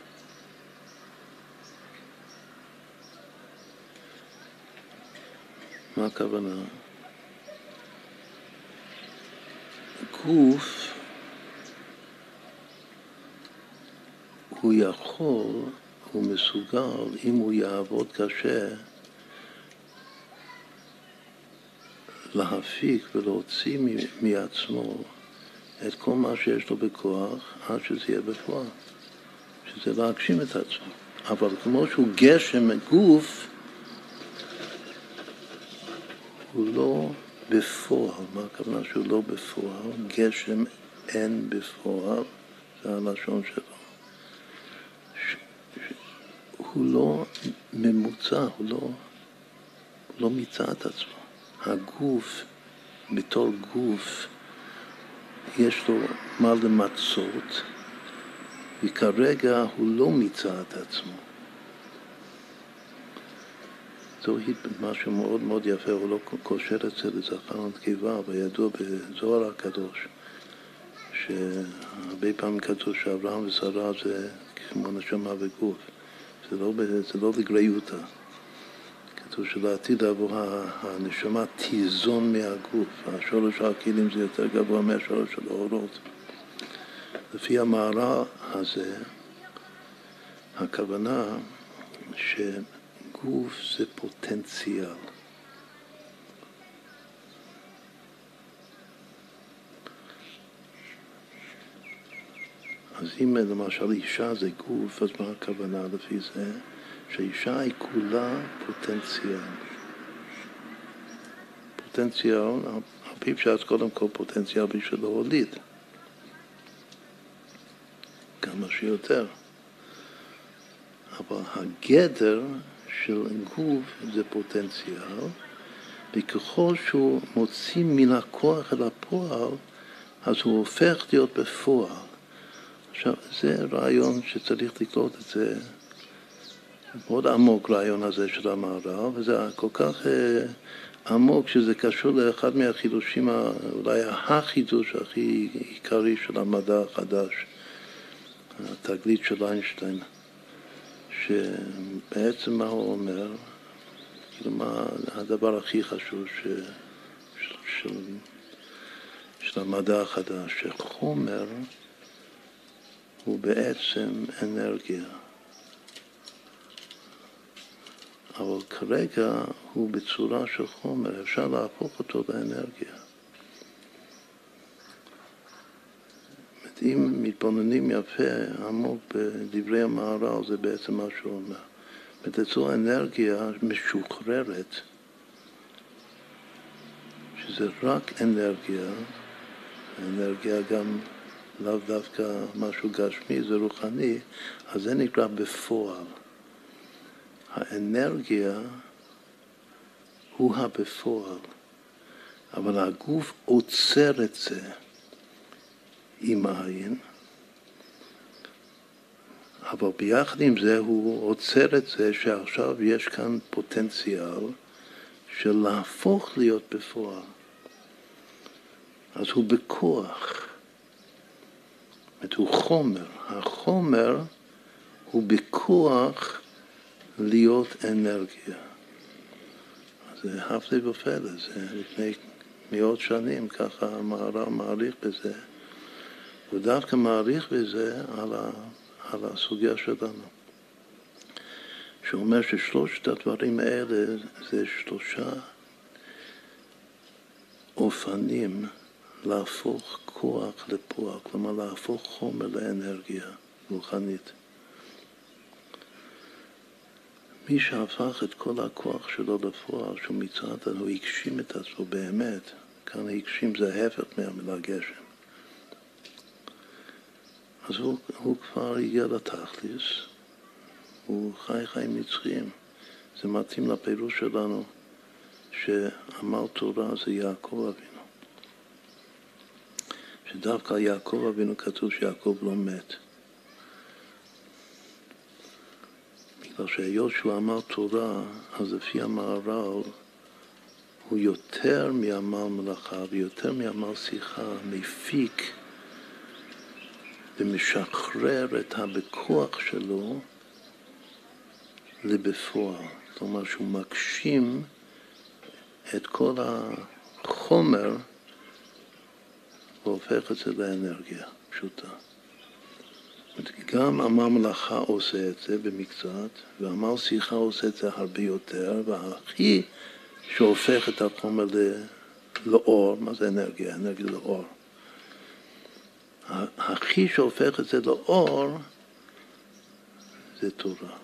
מה הכוונה? הגוף הוא יכול, הוא מסוגל, אם הוא יעבוד קשה, להפיק ולהוציא מעצמו את כל מה שיש לו בכוח עד שזה יהיה בפועל, שזה להגשים את עצמו. אבל כמו שהוא גשם גוף, הוא לא בפועל. מה הכוונה שהוא לא בפועל? גשם אין בפועל, זה הלשון שלו. ש... ש... הוא לא ממוצע, הוא לא, לא מיצה את עצמו. הגוף, בתור גוף, יש לו מה למצות, וכרגע הוא לא מיצה את עצמו. זוהי משהו מאוד מאוד יפה, הוא לא קושר את זה לזכר ונקבה, אבל ידוע בזוהר הקדוש, שהרבה פעמים כתוב שאברהם ושרה זה כמו נשמה וגוף, זה לא, זה לא לגריותא. כתוב שלעתיד לבוא הנשמה תיזון מהגוף, השורש הכלים זה יותר גבוה מהשורש של האורות. לפי המערה הזה, הכוונה שגוף זה פוטנציאל. אז אם למשל אישה זה גוף, אז מה הכוונה לפי זה? שהאישה היא כולה פוטנציאל. פוטנציאל, על פי פשט קודם כל פוטנציאל בשביל להוליד. כמה שיותר. אבל הגדר של גוף זה פוטנציאל, וככל שהוא מוציא מן הכוח אל הפועל, אז הוא הופך להיות בפועל. עכשיו, זה רעיון שצריך לקלוט את זה מאוד עמוק רעיון הזה של המהר"ל, וזה כל כך אה, עמוק שזה קשור לאחד מהחידושים, אולי החידוש הכי עיקרי של המדע החדש, התגלית של איינשטיין, שבעצם מה הוא אומר, כאילו מה הדבר הכי חשוב ש, של, של, של המדע החדש, שחומר הוא בעצם אנרגיה. אבל כרגע הוא בצורה של חומר, אפשר להפוך אותו לאנרגיה. אם מתבוננים יפה, עמוק בדברי המהר"ל, זה בעצם מה שהוא אומר. זאת אומרת, אנרגיה משוחררת, שזה רק אנרגיה, אנרגיה גם לאו דווקא משהו גשמי, זה רוחני, אז זה נקרא בפועל. האנרגיה הוא הבפועל, אבל הגוף עוצר את זה עם העין, אבל ביחד עם זה הוא עוצר את זה שעכשיו יש כאן פוטנציאל של להפוך להיות בפועל. אז הוא בכוח. זאת אומרת, הוא חומר. החומר הוא בכוח להיות אנרגיה. זה הפלא ופלא, זה לפני מאות שנים, ככה המהר"ל מעריך בזה. הוא דווקא מעריך בזה על, ה, על הסוגיה שלנו. שהוא אומר ששלושת הדברים האלה זה שלושה אופנים להפוך כוח לפועל, כלומר להפוך חומר לאנרגיה רוחנית. מי שהפך את כל הכוח שלו לפועל, שהוא מצד, הוא הגשים את עצמו באמת. כאן הגשים זה ההפך מהמילה גשם. אז הוא, הוא כבר הגיע לתכליס, הוא חי חיים נצחיים. זה מתאים לפירוש שלנו שעמל תורה זה יעקב אבינו. שדווקא יעקב אבינו כתוב שיעקב לא מת. בגלל שהיות שהוא אמר תורה, אז לפי המהר"ל הוא יותר מעמל מלאכה ויותר מעמל שיחה מפיק ומשחרר את הבכוח שלו לבפועל. כלומר שהוא מגשים את כל החומר והופך את זה לאנרגיה פשוטה. גם עמל מלאכה עושה את זה במקצת, ועמל שיחה עושה את זה הרבה יותר, והכי שהופך את החומר לאור, מה זה אנרגיה? אנרגיה לאור. הכי שהופך את זה לאור זה תורה.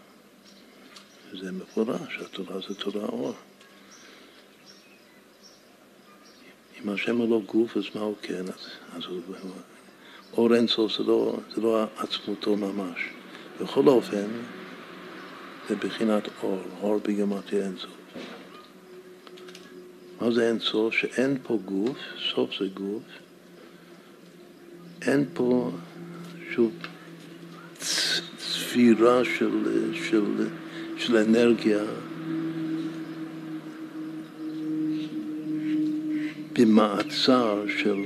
זה מפורש, התורה זה תורה אור. אם השם הוא לא גוף, אז מה הוא כן? אז, אז הוא, אור אינסוף זה לא, זה לא עצמותו ממש. בכל אופן, זה בחינת אור, אור בגמטיה אינסוף. מה זה אינסוף? שאין פה גוף, סוף זה גוף, אין פה, שוב, צפירה של, של, של אנרגיה במעצר של,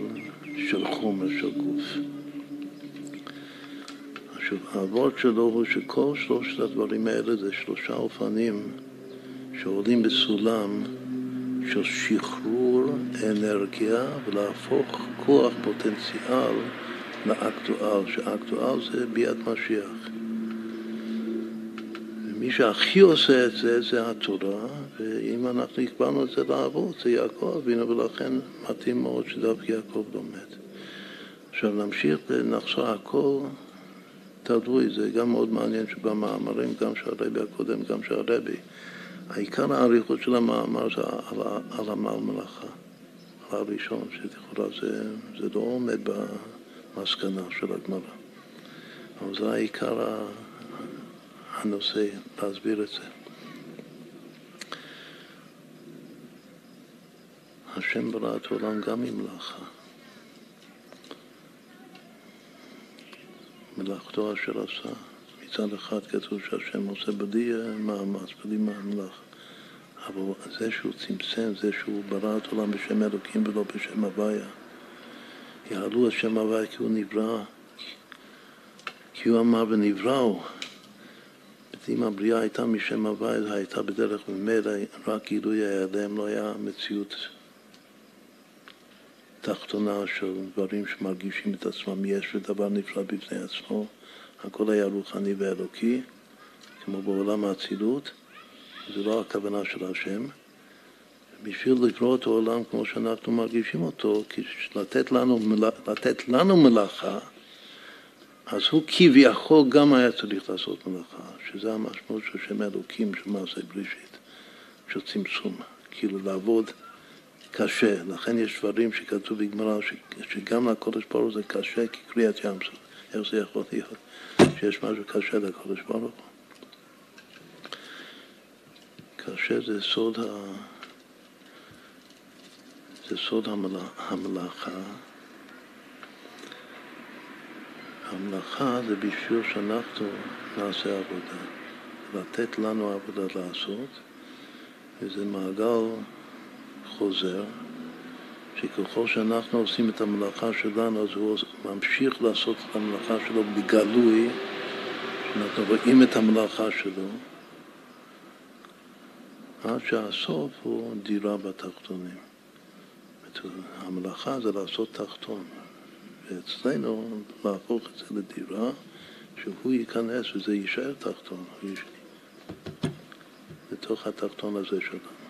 של חומר של גוף. עכשיו, העבוד שלו הוא שכל שלושת הדברים האלה זה שלושה אופנים שעולים בסולם של שחרור אנרגיה ולהפוך כוח פוטנציאל לאקטואל, שאקטואל זה ביאת משיח. ומי שהכי עושה את זה זה התורה, ואם אנחנו הקבלנו את זה לעבוד זה יעקב אבינו, ולכן מתאים מאוד שדווקא יעקב לומד. עכשיו נמשיך ונחזור הכל תלוי, זה גם מאוד מעניין שבמאמרים, גם של הרבי הקודם, גם של הרבי, העיקר האריכות של המאמר זה על, על עמל מלאכה, על הראשון, שלכאורה זה, זה לא עומד במסקנה של הגמרא. אבל זה העיקר הנושא, להסביר את זה. השם ברא את העולם גם עם מלאכה. מלאכתו אשר עשה. מצד אחד כתוב שהשם עושה בלי מאמץ, בלי מהמלאכה. אבל זה שהוא צמצם, זה שהוא ברא את העולם בשם אלוקים ולא בשם הוויה. יעלו את שם הוויה כי הוא נברא, כי הוא אמר ונבראו. אם הבריאה הייתה משם הוויה, הייתה בדרך ממילא רק גילוי ההיעלם, לא היה מציאות תחתונה של דברים שמרגישים את עצמם יש ודבר נפלא בפני עצמו. הכל היה רוחני ואלוקי, כמו בעולם האצילות. זה לא הכוונה של השם. בשביל לברוא את העולם כמו שאנחנו מרגישים אותו, לתת לנו, לתת לנו מלאכה, אז הוא כביכול גם היה צריך לעשות מלאכה, שזה המשמעות של שם אלוקים של מעשה בראשית, של צמצום, כאילו לעבוד קשה. לכן יש דברים שכתוב בגמרא שגם לקודש ברוך זה קשה כקריאת ים סוף. איך זה יכול להיות שיש משהו קשה לקודש ברוך הוא? קשה זה סוד, ה... זה סוד המלה... המלאכה. המלאכה זה בשביל שאנחנו נעשה עבודה, לתת לנו עבודה לעשות, וזה מעגל חוזר, שככל שאנחנו עושים את המלאכה שלנו, אז הוא ממשיך לעשות את המלאכה שלו בגלוי, שאנחנו רואים את המלאכה שלו, עד שהסוף הוא דירה בתחתונים. המלאכה זה לעשות תחתון, ואצלנו להפוך את זה לדירה, שהוא ייכנס וזה יישאר תחתון, לתוך התחתון הזה שלנו.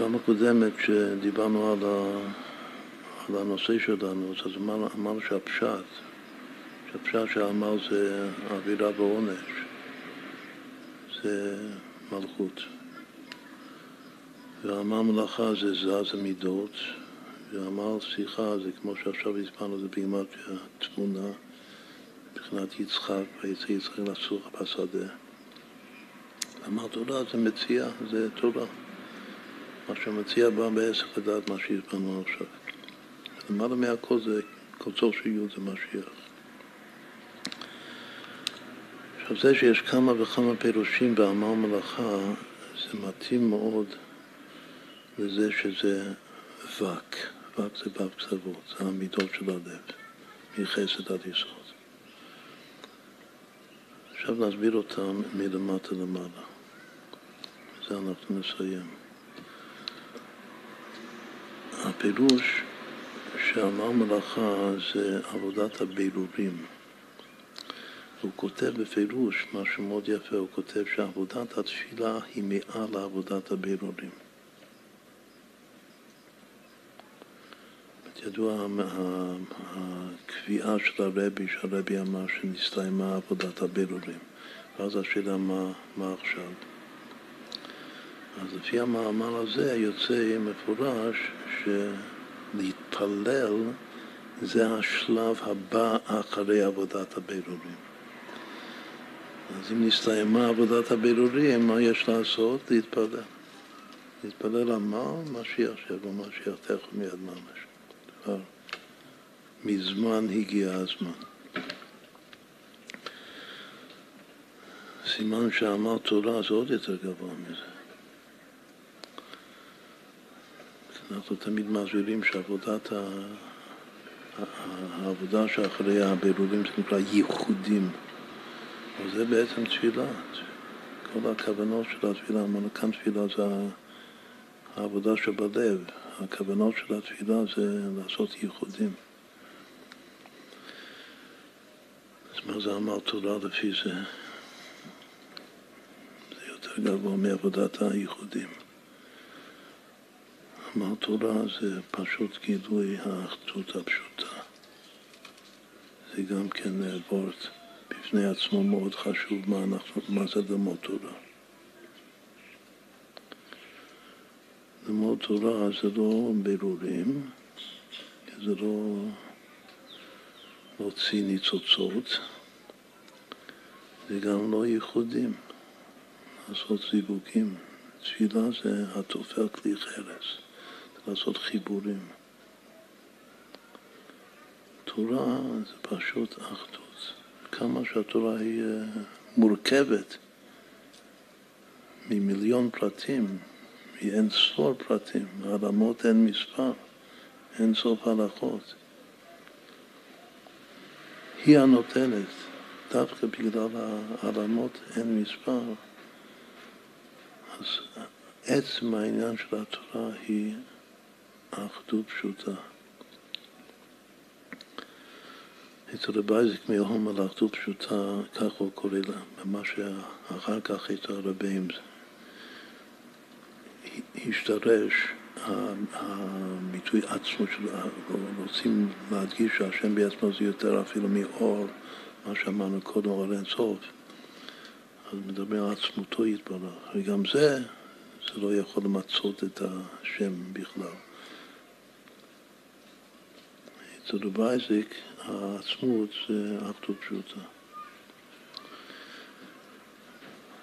בפעם הקודמת כשדיברנו על, ה, על הנושא שלנו, אז אמרנו, אמרנו שהפשט, שהפשט שהעמל זה אווירה ועונש, זה מלכות. ועמל מלאכה זה זז המידות, ועמל שיחה זה כמו שעכשיו הסברנו, זה בגמר התמונה, מבחינת יצחק, ויצא יצחק לסוך בשדה. אמר תורה זה מציאה, זה תורה. מה שהמציע בא בעסק לדעת מה שהסברנו עכשיו. למעלה מהכל זה, קוצו של י' זה משיח. עכשיו זה שיש כמה וכמה פירושים בעמל מלאכה, זה מתאים מאוד לזה שזה וק. וק זה ו' קצוות, זה המידות של הלב, מחסד עד יסוד. עכשיו נסביר אותם מלמטה למעלה. בזה אנחנו נסיים. הפירוש שאמר מלאכה זה עבודת הבירורים. הוא כותב בפירוש משהו מאוד יפה, הוא כותב שעבודת התפילה היא מעל לעבודת הבירורים. ידוע הקביעה של הרבי, שהרבי אמר שנסתיימה עבודת הבירורים. ואז השאלה מה, מה עכשיו. אז לפי המאמר הזה יוצא מפורש שלהתפלל זה השלב הבא אחרי עבודת הבירורים. אז אם נסתיימה עבודת הבירורים, מה יש לעשות? להתפלל. להתפלל על מה? משיח שיבוא משיח תכף מיד ממש. כבר מזמן הגיע הזמן. סימן שאמר תורה זה עוד יותר גבוה מזה. אנחנו תמיד מסבירים שעבודת ה... העבודה שאחרי הבירורים זה נקרא ייחודים. וזה בעצם תפילה. כל הכוונות של התפילה, אמרנו כאן תפילה זה העבודה שבלב. הכוונות של התפילה זה לעשות ייחודים. אז מה זה אמר תורה לפי זה? זה יותר גבוה מעבודת הייחודים. אמר תורה זה פשוט גילוי האחדות הפשוטה. זה גם כן וורט בפני עצמו מאוד חשוב מה, אנחנו, מה זה ללמוד תורה. ללמוד תורה זה לא בירורים, זה לא להוציא ניצוצות, זה גם לא ייחודים, לעשות זיווגים. תפילה זה התופר כלי חרס, לעשות חיבורים. תורה זה פשוט אחדות. כמה שהתורה היא אה, מורכבת ממיליון פרטים, מאין ספור פרטים, הרמות אין מספר, אין סוף הלכות. היא הנותנת, דווקא בגלל הרמות אין מספר. אז עצם העניין של התורה היא אחדות פשוטה. אצל רב אייזק מהום על אחדות פשוטה, כך הוא קורא לה, במה שאחר כך אצל הרבים השתרש הביטוי עצמו של, רוצים להדגיש שהשם בעצמו זה יותר אפילו מאור, מה שאמרנו קודם, אור אין סוף. אז מדברים על עצמותו יתברך, וגם זה, זה לא יכול למצות את השם בכלל. אצל רב אייזק העצמות זה אחדות פשוטה.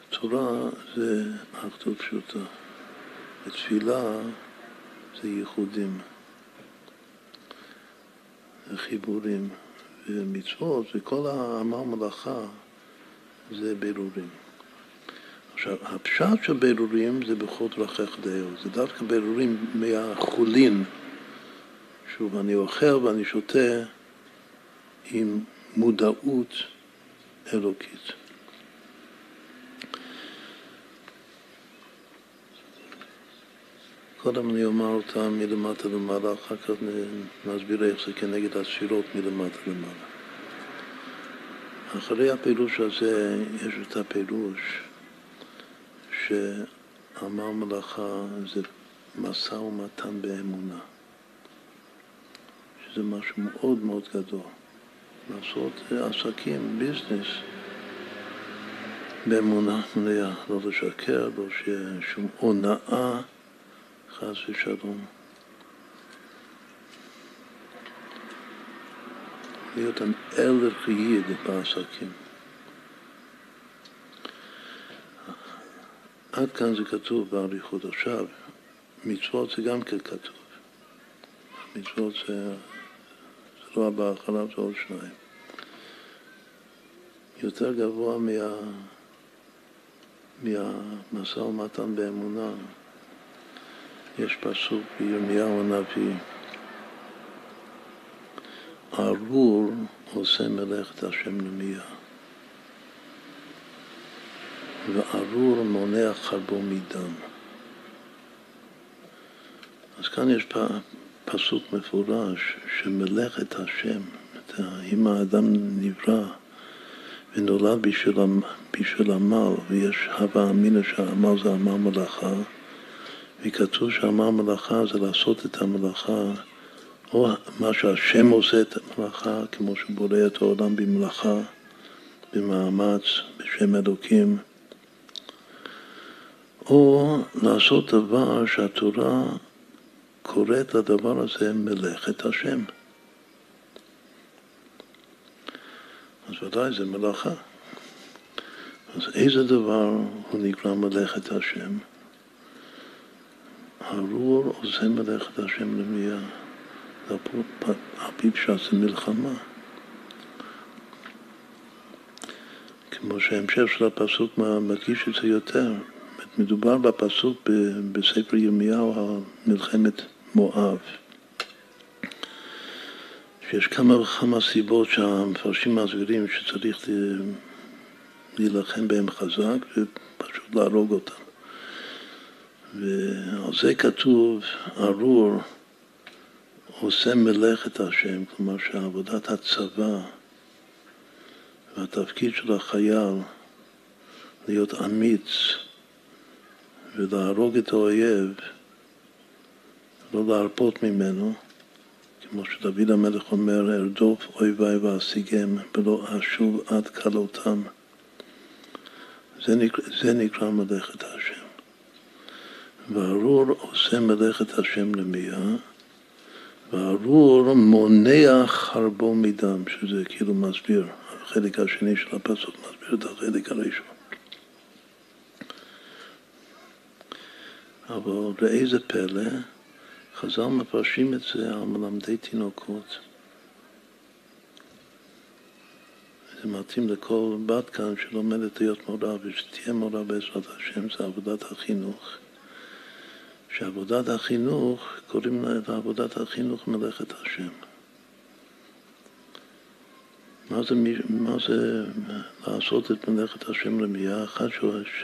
תורה זה אחדות פשוטה. ותפילה זה ייחודים, חיבורים, ומצוות וכל העמל מלאכה זה בירורים. עכשיו, הפשט של בירורים זה בכל דרכך דאו, זה דווקא בירורים מהחולין. שוב, אני אוכל ואני שותה עם מודעות אלוקית. קודם אני אומר אותם מלמטה למעלה, אחר כך נסביר איך זה כנגד הספירות מלמטה למעלה. אחרי הפירוש הזה יש את הפירוש שאמר מלאכה זה משא ומתן באמונה, שזה משהו מאוד מאוד גדול. לעשות עסקים, ביזנס, באמונה מלאה, לא לשקר, לא שיהיה שום הונאה. חס ושלום. להיות an ערך ייד בעסקים. עד כאן זה כתוב באריכות. עכשיו, מצוות זה גם כן כתוב. מצוות זה, אחריו, זה עוד שניים. יותר גבוה מה, מהמשא ומתן באמונה. יש פסוק בירמיהו הנביא, ארור עושה מלאכת השם למייה. וארור מונע חרבו מדם. אז כאן יש פסוק מפורש שמלאכת השם, אם האדם נברא ונולד בשביל, בשביל עמל, ויש הווה אמינא שהעמל זה עמל מלאכה, וכתוב שעמל מלאכה זה לעשות את המלאכה, או מה שהשם עושה את המלאכה, כמו שבורא את העולם במלאכה, במאמץ, בשם אלוקים, או לעשות דבר שהתורה קוראת לדבר הזה מלאכת השם. אז ודאי זה מלאכה. אז איזה דבר הוא נקרא מלאכת השם? הרור עושה מלאכת השם למייה. על פי פשט זה מלחמה. כמו שההמשך של הפסוק מדגיש את זה יותר. מדובר בפסוק בספר ירמיהו מלחמת מואב. שיש כמה וכמה סיבות שהמפרשים מסבירים שצריך להילחם בהם חזק ופשוט להרוג אותם. ועל זה כתוב, ארור עושה מלאכת השם, כלומר שעבודת הצבא והתפקיד של החייל להיות אמיץ ולהרוג את האויב, לא להרפות ממנו, כמו שדוד המלך אומר, ארדוף אויביי ואשיגם ולא אשוב עד כלותם. זה נקרא, זה נקרא מלאכת השם. וארור עושה מלאכת השם למיה, וארור מונע חרבו מדם, שזה כאילו מסביר, החלק השני של הפסוק מסביר את החלק הראשון. אבל ראה זה פלא, חז"ל מפרשים את זה על מלמדי תינוקות. זה מתאים לכל בת כאן שלומדת להיות מורה ושתהיה מורה בעזרת השם, זה עבודת החינוך. שעבודת החינוך, קוראים לה עבודת החינוך מלאכת השם. מה זה, מה זה לעשות את מלאכת השם רמייה? אחד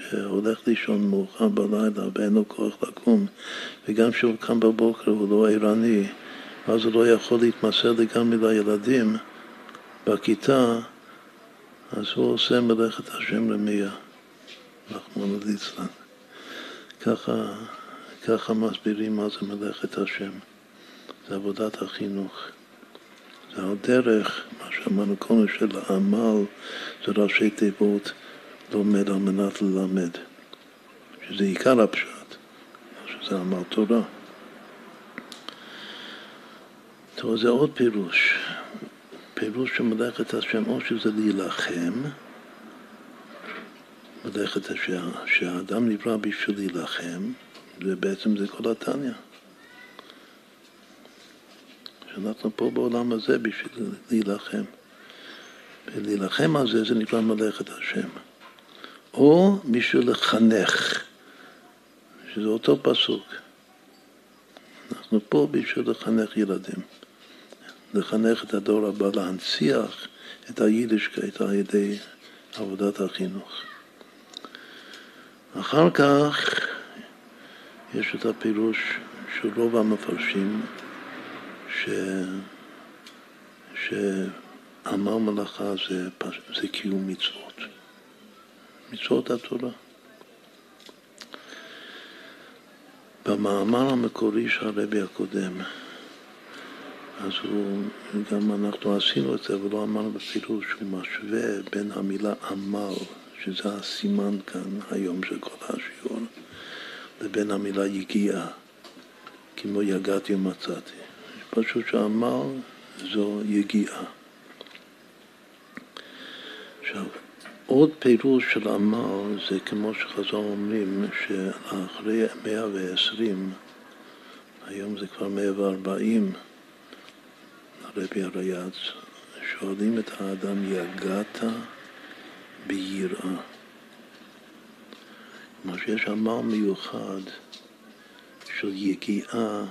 שהולך לישון מאוחר בלילה ואין לו כוח לקום, וגם כשהוא קם בבוקר הוא לא ערני, ואז הוא לא יכול להתמסר לגמרי לילדים בכיתה, אז הוא עושה מלאכת השם רמייה, רחמנא ליצלן. ככה, ככה מסבירים מה זה מלאכת השם. זה עבודת החינוך. זה על דרך, מה שאמרנו קודם, של העמל זה ראשי תיבות לומד על מנת ללמד, שזה עיקר הפשט, שזה עמל תורה. טוב, זה עוד פירוש. פירוש של מלאכת השם, או שזה להילחם, מלאכת השם, שהאדם נברא בשביל להילחם, ובעצם זה כל התניא. שאנחנו פה בעולם הזה בשביל להילחם. ולהילחם על זה זה נקרא מלאכת השם. או בשביל לחנך, שזה אותו פסוק. אנחנו פה בשביל לחנך ילדים. לחנך את הדור הבא, להנציח את היידישקייט על ידי עבודת החינוך. אחר כך יש את הפירוש של רוב המפרשים ש... שעמל מלאכה זה, זה קיום מצוות, מצוות התורה. במאמר המקורי של הרבי הקודם, אז הוא, גם אנחנו עשינו את זה, אבל לא אמרנו בפירוש, שהוא משווה בין המילה עמל, שזה הסימן כאן היום של כל השיעור, לבין המילה יגיעה, כמו יגעתי ומצאתי. פשוט שעמל זו יגיעה. עכשיו, עוד פירוש של עמל זה כמו שחז"ל אומרים שאחרי 120, היום זה כבר 140, הרבי הרייץ, שואלים את האדם, יגעת ביראה. כלומר שיש עמל מיוחד של יגיעה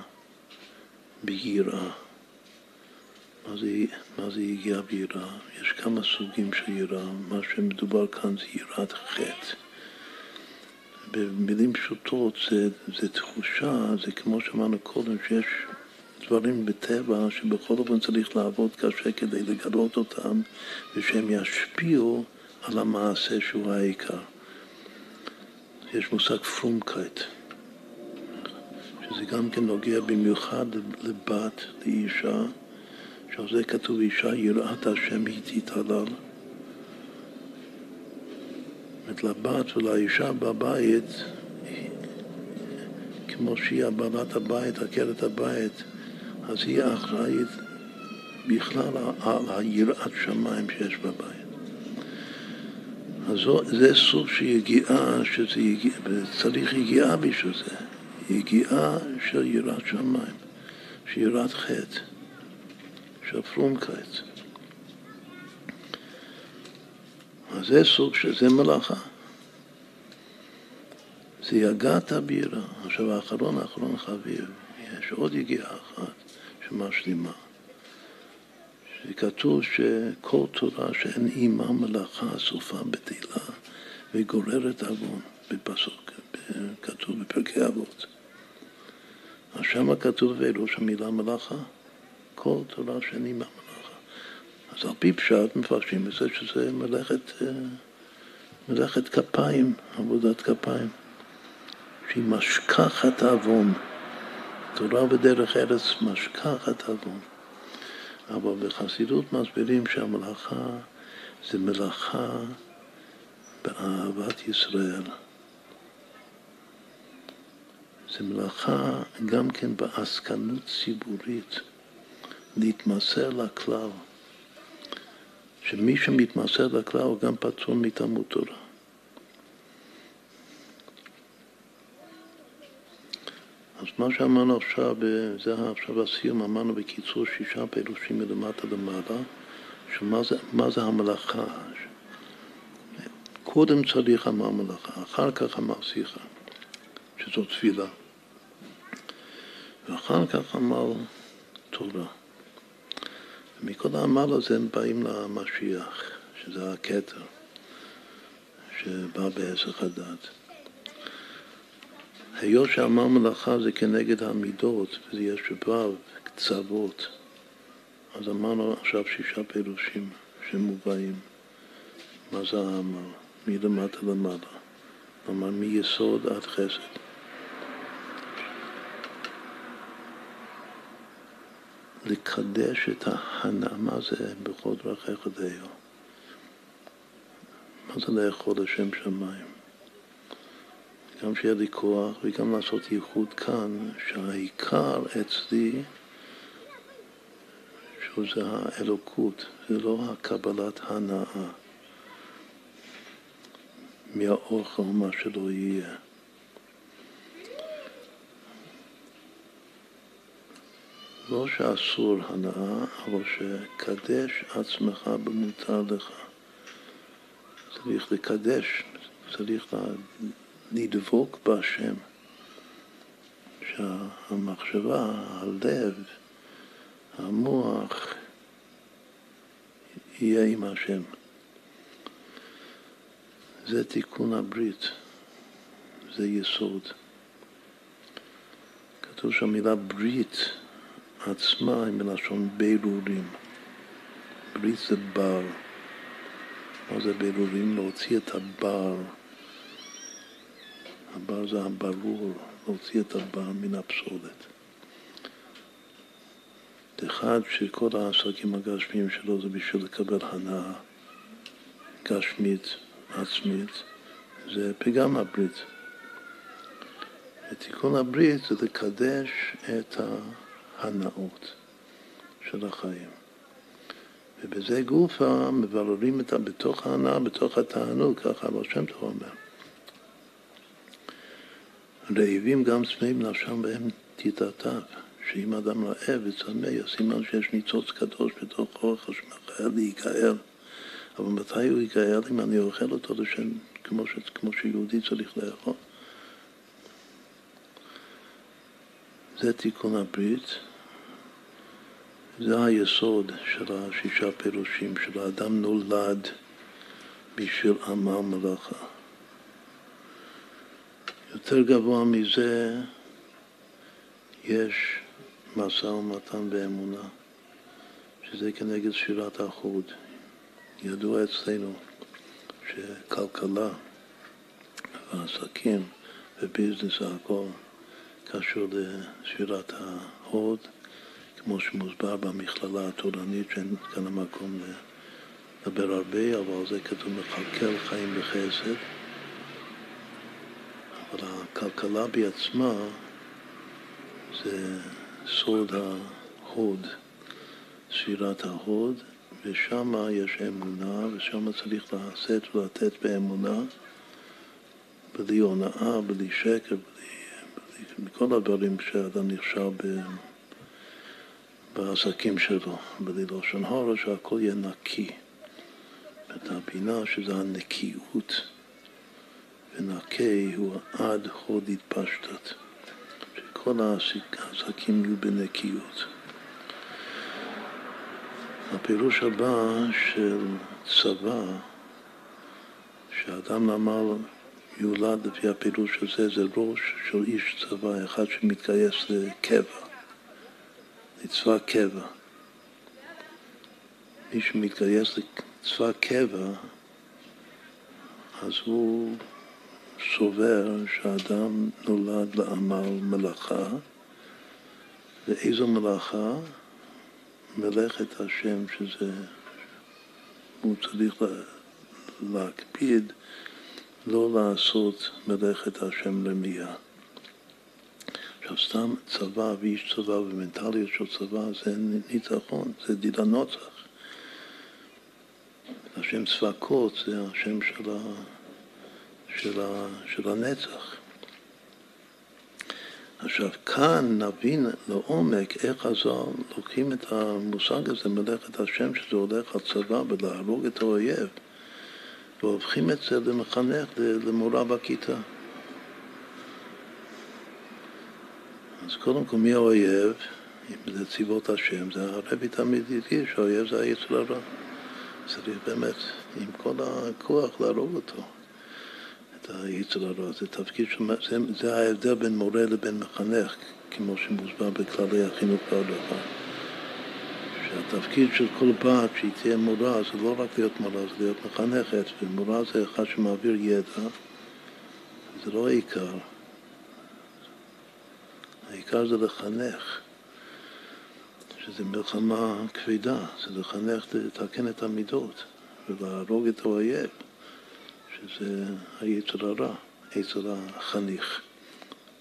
ביראה. מה זה, זה יגיעה ביראה? יש כמה סוגים של יראה. מה שמדובר כאן זה יראת חטא. במילים פשוטות זה, זה תחושה, זה כמו שאמרנו קודם, שיש דברים בטבע שבכל אופן צריך לעבוד קשה כדי לגלות אותם ושהם ישפיעו על המעשה שהוא העיקר. יש מושג פרומקייט, שזה גם כן נוגע במיוחד לבת, לאישה, שעל זה כתוב אישה יראת השם היא תתעלל. זאת לבת ולאישה בבית, כמו שהיא הבעלת הבית, עקרת הבית, אז היא אחראית בכלל על היראת שמיים שיש בבית. אז זה סוג של יגיעה, וצריך יגיעה בשביל זה, יגיעה של יראת שמיים, של יראת חטא, של פרומקייט. אז זה סוג של, זה מלאכה. זה יגעת בירה. עכשיו האחרון, האחרון חביב, יש עוד יגיעה אחת שמשלימה. שכתוב שכל תורה שאין עימה מלאכה סופה בטלה וגוררת עוון בפסוק, כתוב בפרקי אבות. אז שמה כתוב ואלוש המילה מלאכה, כל תורה שאין עימה מלאכה. אז על פי פשט מפרשים את זה שזה מלאכת, מלאכת כפיים, עבודת כפיים, שהיא משכחת עוון. תורה בדרך ארץ משכחת עוון. אבל בחסידות מסבירים שהמלאכה זה מלאכה באהבת ישראל. זה מלאכה גם כן בעסקנות ציבורית, להתמסר לכלל. שמי שמתמסר לכלל הוא גם פטרון מתלמוד תורה. אז מה שאמרנו עכשיו, זה עכשיו הסיום, אמרנו בקיצור שישה פירושים מלמטה למעלה, שמה זה, זה המלאכה. קודם צריך אמר מלאכה, אחר כך אמר שיחה, שזו תפילה. ואחר כך אמר תורה. ומכל העמל הזה הם באים למשיח, שזה הכתר, שבא בעסק הדת. היות שאמר מלאכה זה כנגד המידות, וזה יש ו', קצוות, אז אמרנו עכשיו שישה פירושים שמובאים. מה זה העמל? מלמטה למעלה. כלומר, מיסוד עד חסד. לקדש את ההנאה, מה זה בכל דרכיך דיו? מה זה לאכול לשם שמיים? גם שיהיה לי כוח וגם לעשות ייחוד כאן, שהעיקר אצלי שזה האלוקות, זה לא הקבלת הנאה מהאוכל, מה שלא יהיה. לא שאסור הנאה, אבל שקדש עצמך במותר לך. צריך לקדש, צריך לדבוק בהשם, שהמחשבה, הלב, המוח, יהיה עם השם. זה תיקון הברית, זה יסוד. כתוב שהמילה ברית עצמה היא מלשון ברורים. ברית זה בר. מה זה ברורים? להוציא את הבר. הבר זה הברור, להוציא את הבר מן הפסולת. אחד שכל העסקים הגשמיים שלו זה בשביל לקבל הנאה גשמית, עצמית, זה פגם הברית. ותיקון הברית זה לקדש את ההנאות של החיים. ובזה גופה מבררים את בתוך ההנאה, בתוך התענוג, ככה אבל שם טוב אומר. רעבים גם צמאים נפשם בהם תיתתיו, שאם אדם רעב וצמא, סימן שיש ניצוץ קדוש בתוך אורך שמחייב להיגאל. אבל מתי הוא ייגאל אם אני אוכל אותו לשם, כמו, ש, כמו שיהודי צריך לאכול? זה תיקון הברית, זה היסוד של השישה פירושים, של האדם נולד בשביל עמל מלאכה. יותר גבוה מזה יש משא ומתן באמונה, שזה כנגד שירת החוד. ידוע אצלנו שכלכלה ועסקים וביזנס והכל קשור לשירת ההוד, כמו שמוסבר במכללה התורנית, שאין כאן המקום לדבר הרבה, אבל זה כתוב מכלכל חיים בחסד. אבל הכלכלה בעצמה זה סוד ההוד, ספירת ההוד, ושם יש אמונה, ושם צריך לעשות ולתת באמונה, בלי הונאה, בלי שקר, בלי, בלי כל הדברים שאדם נכשל בעסקים שלו, בלי לשון הרע, שהכל יהיה נקי. את הבינה שזה הנקיות, ונקי הוא עד הוד התפשטת. שכל העסקים יהיו בנקיות. הפירוש הבא של צבא, שאדם אמר יולד לפי הפירוש הזה, זה ראש של איש צבא, אחד שמתגייס לקבע, לצבא קבע. מי שמתגייס לצבא קבע, אז הוא סובר שאדם נולד לעמל מלאכה, ואיזו מלאכה? מלאכת השם, שזה, הוא צריך להקפיד לא לעשות מלאכת השם רמייה. עכשיו, סתם צבא ואיש צבא ומנטליות של צבא זה ניצחון, זה דיד הנוצח. השם צבקות זה השם של ה... של, ה, של הנצח. עכשיו, כאן נבין לעומק איך הזוהר לוקחים את המושג הזה, מלאכת השם, שזה הולך על ולהרוג את האויב, והופכים את זה למחנך, למורה בכיתה. אז קודם כל, מי האויב? אם זה השם, זה הרבי תמיד הדגיש שהאויב זה היצר הרע. צריך באמת, עם כל הכוח להרוג אותו. את היצר הרע. זה תפקיד. זה, זה ההבדל בין מורה לבין מחנך, כמו שמוסבר בכללי החינוך וההלכה. שהתפקיד של כל בת שהיא תהיה מורה זה לא רק להיות מורה, זה להיות מחנכת, ומורה זה אחד שמעביר ידע, זה לא העיקר. העיקר זה לחנך, שזה מלחמה כבדה, זה לחנך לתקן את המידות ולהרוג את האויב. שזה היצר הרע, יצר החניך.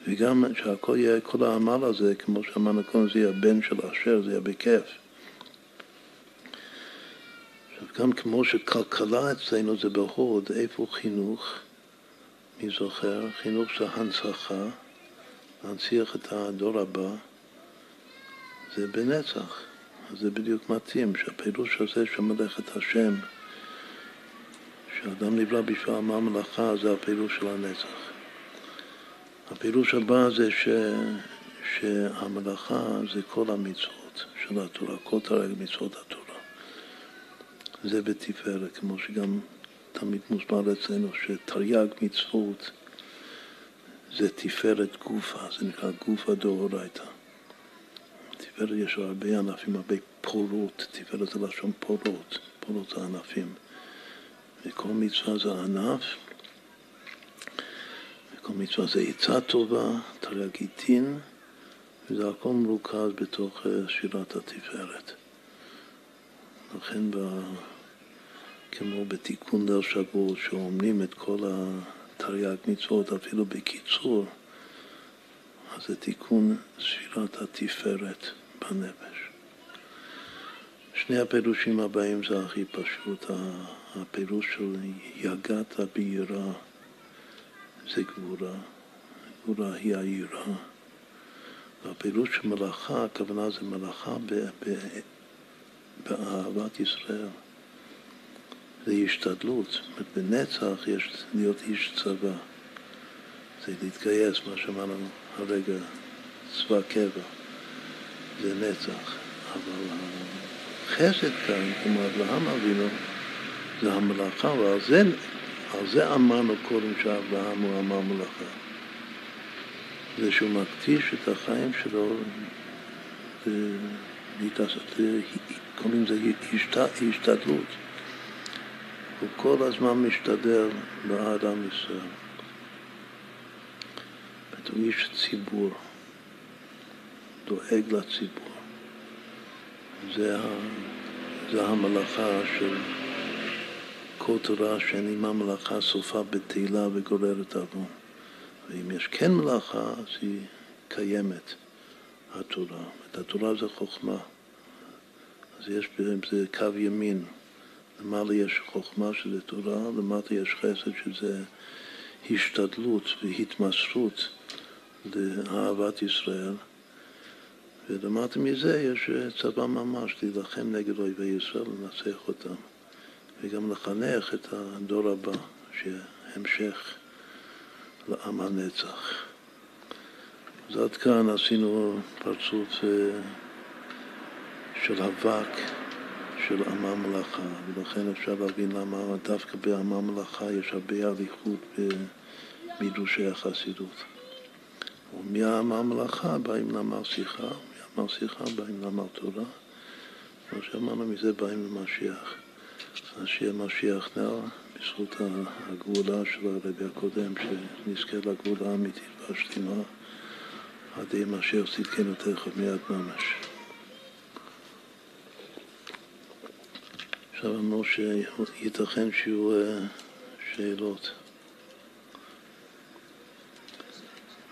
וגם שהכל יהיה, כל העמל הזה, כמו שאמרנו קודם, זה יהיה בן של אשר, זה יהיה בכיף. עכשיו, גם כמו שכלכלה אצלנו זה בהוד, איפה חינוך? מי זוכר? חינוך זה הנצחה, להנציח את הדור הבא, זה בנצח. זה בדיוק מתאים, שהפירוש הזה של מלאכת השם כשאדם נברא בשביל עמל מלאכה זה הפירוש של הנצח. הפירוש הבא זה ש, שהמלאכה זה כל המצוות של התורה, כל תרג מצוות התורה. זה בתפארת, כמו שגם תמיד מוסבר אצלנו שתרי"ג מצוות זה תפארת גופה, זה נקרא גופה דאורייתא. תפארת יש הרבה ענפים, הרבה פורות, תפארת זה לשון פורות, פורות זה ענפים. וכל מצווה זה ענף, וכל מצווה זה עצה טובה, תרי"ג עיטין, וזה הכל מרוכז בתוך אה, שירת התפארת. לכן, ב... כמו בתיקון דל שבוע, שאומרים את כל התרי"ג מצוות אפילו בקיצור, אז זה תיקון ספירת התפארת בנפש. שני הפירושים הבאים זה הכי פשוט. הפירוש של יגעת ביראה זה גבורה, גבורה היא היראה. והפירוש של מלאכה, הכוונה זה מלאכה באהבת ישראל. זה השתדלות. בנצח יש להיות איש צבא. זה להתגייס, מה שאמרנו הרגע, צבא קבע. זה נצח. אבל החסד כאן, כמו אברהם אבינו, זה המלאכה, ועל זה, זה אמרנו קודם שאברהם הוא אמר מלאכה. זה שהוא מקדיש את החיים שלו, קוראים לזה השתדלות. הוא כל הזמן משתדל בעד עם ישראל. הוא איש ציבור, דואג לציבור. זה, זה המלאכה של כל תורה שאין עימה מלאכה סופה בתהילה וגוררת עוון. ואם יש כן מלאכה, אז היא קיימת, התורה. את התורה זה חוכמה. אז יש בזה קו ימין. למעלה יש חוכמה שזה תורה, למטה יש חסד שזה השתדלות והתמסרות לאהבת ישראל. ולמטה מזה יש צבא ממש להילחם נגד אויבי ישראל, לנצח אותם. וגם לחנך את הדור הבא, שהמשך לעם הנצח. אז עד כאן עשינו פרצוף אה, של אבק של עם המלאכה, ולכן אפשר להבין למה דווקא בעם המלאכה יש הרבה אריכות במידושי החסידות. ומהעם המלאכה באים למר שיחה, מהמר שיחה באים למר תורה, כמו שאמרנו, מזה באים למשיח. אז שיהיה משיח נר בזכות הגאולה של הרבי הקודם, שנזכה לגאולה האמיתית והשלימה, עד יהיה משיח צדקנו תכף מיד ממש. עכשיו אמרו שייתכן שיהיו אה, שאלות.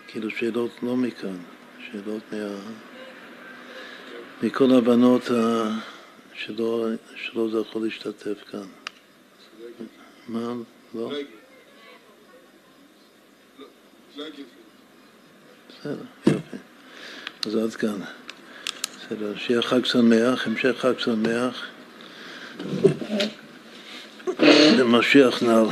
כאילו שאלות לא מכאן, שאלות מה... מכל הבנות שלא, שלא זכו להשתתף כאן. מה? לא? בסדר, יופי. אז עד כאן. בסדר, שיהיה חג שמח, המשך חג שמח. למשיח נער.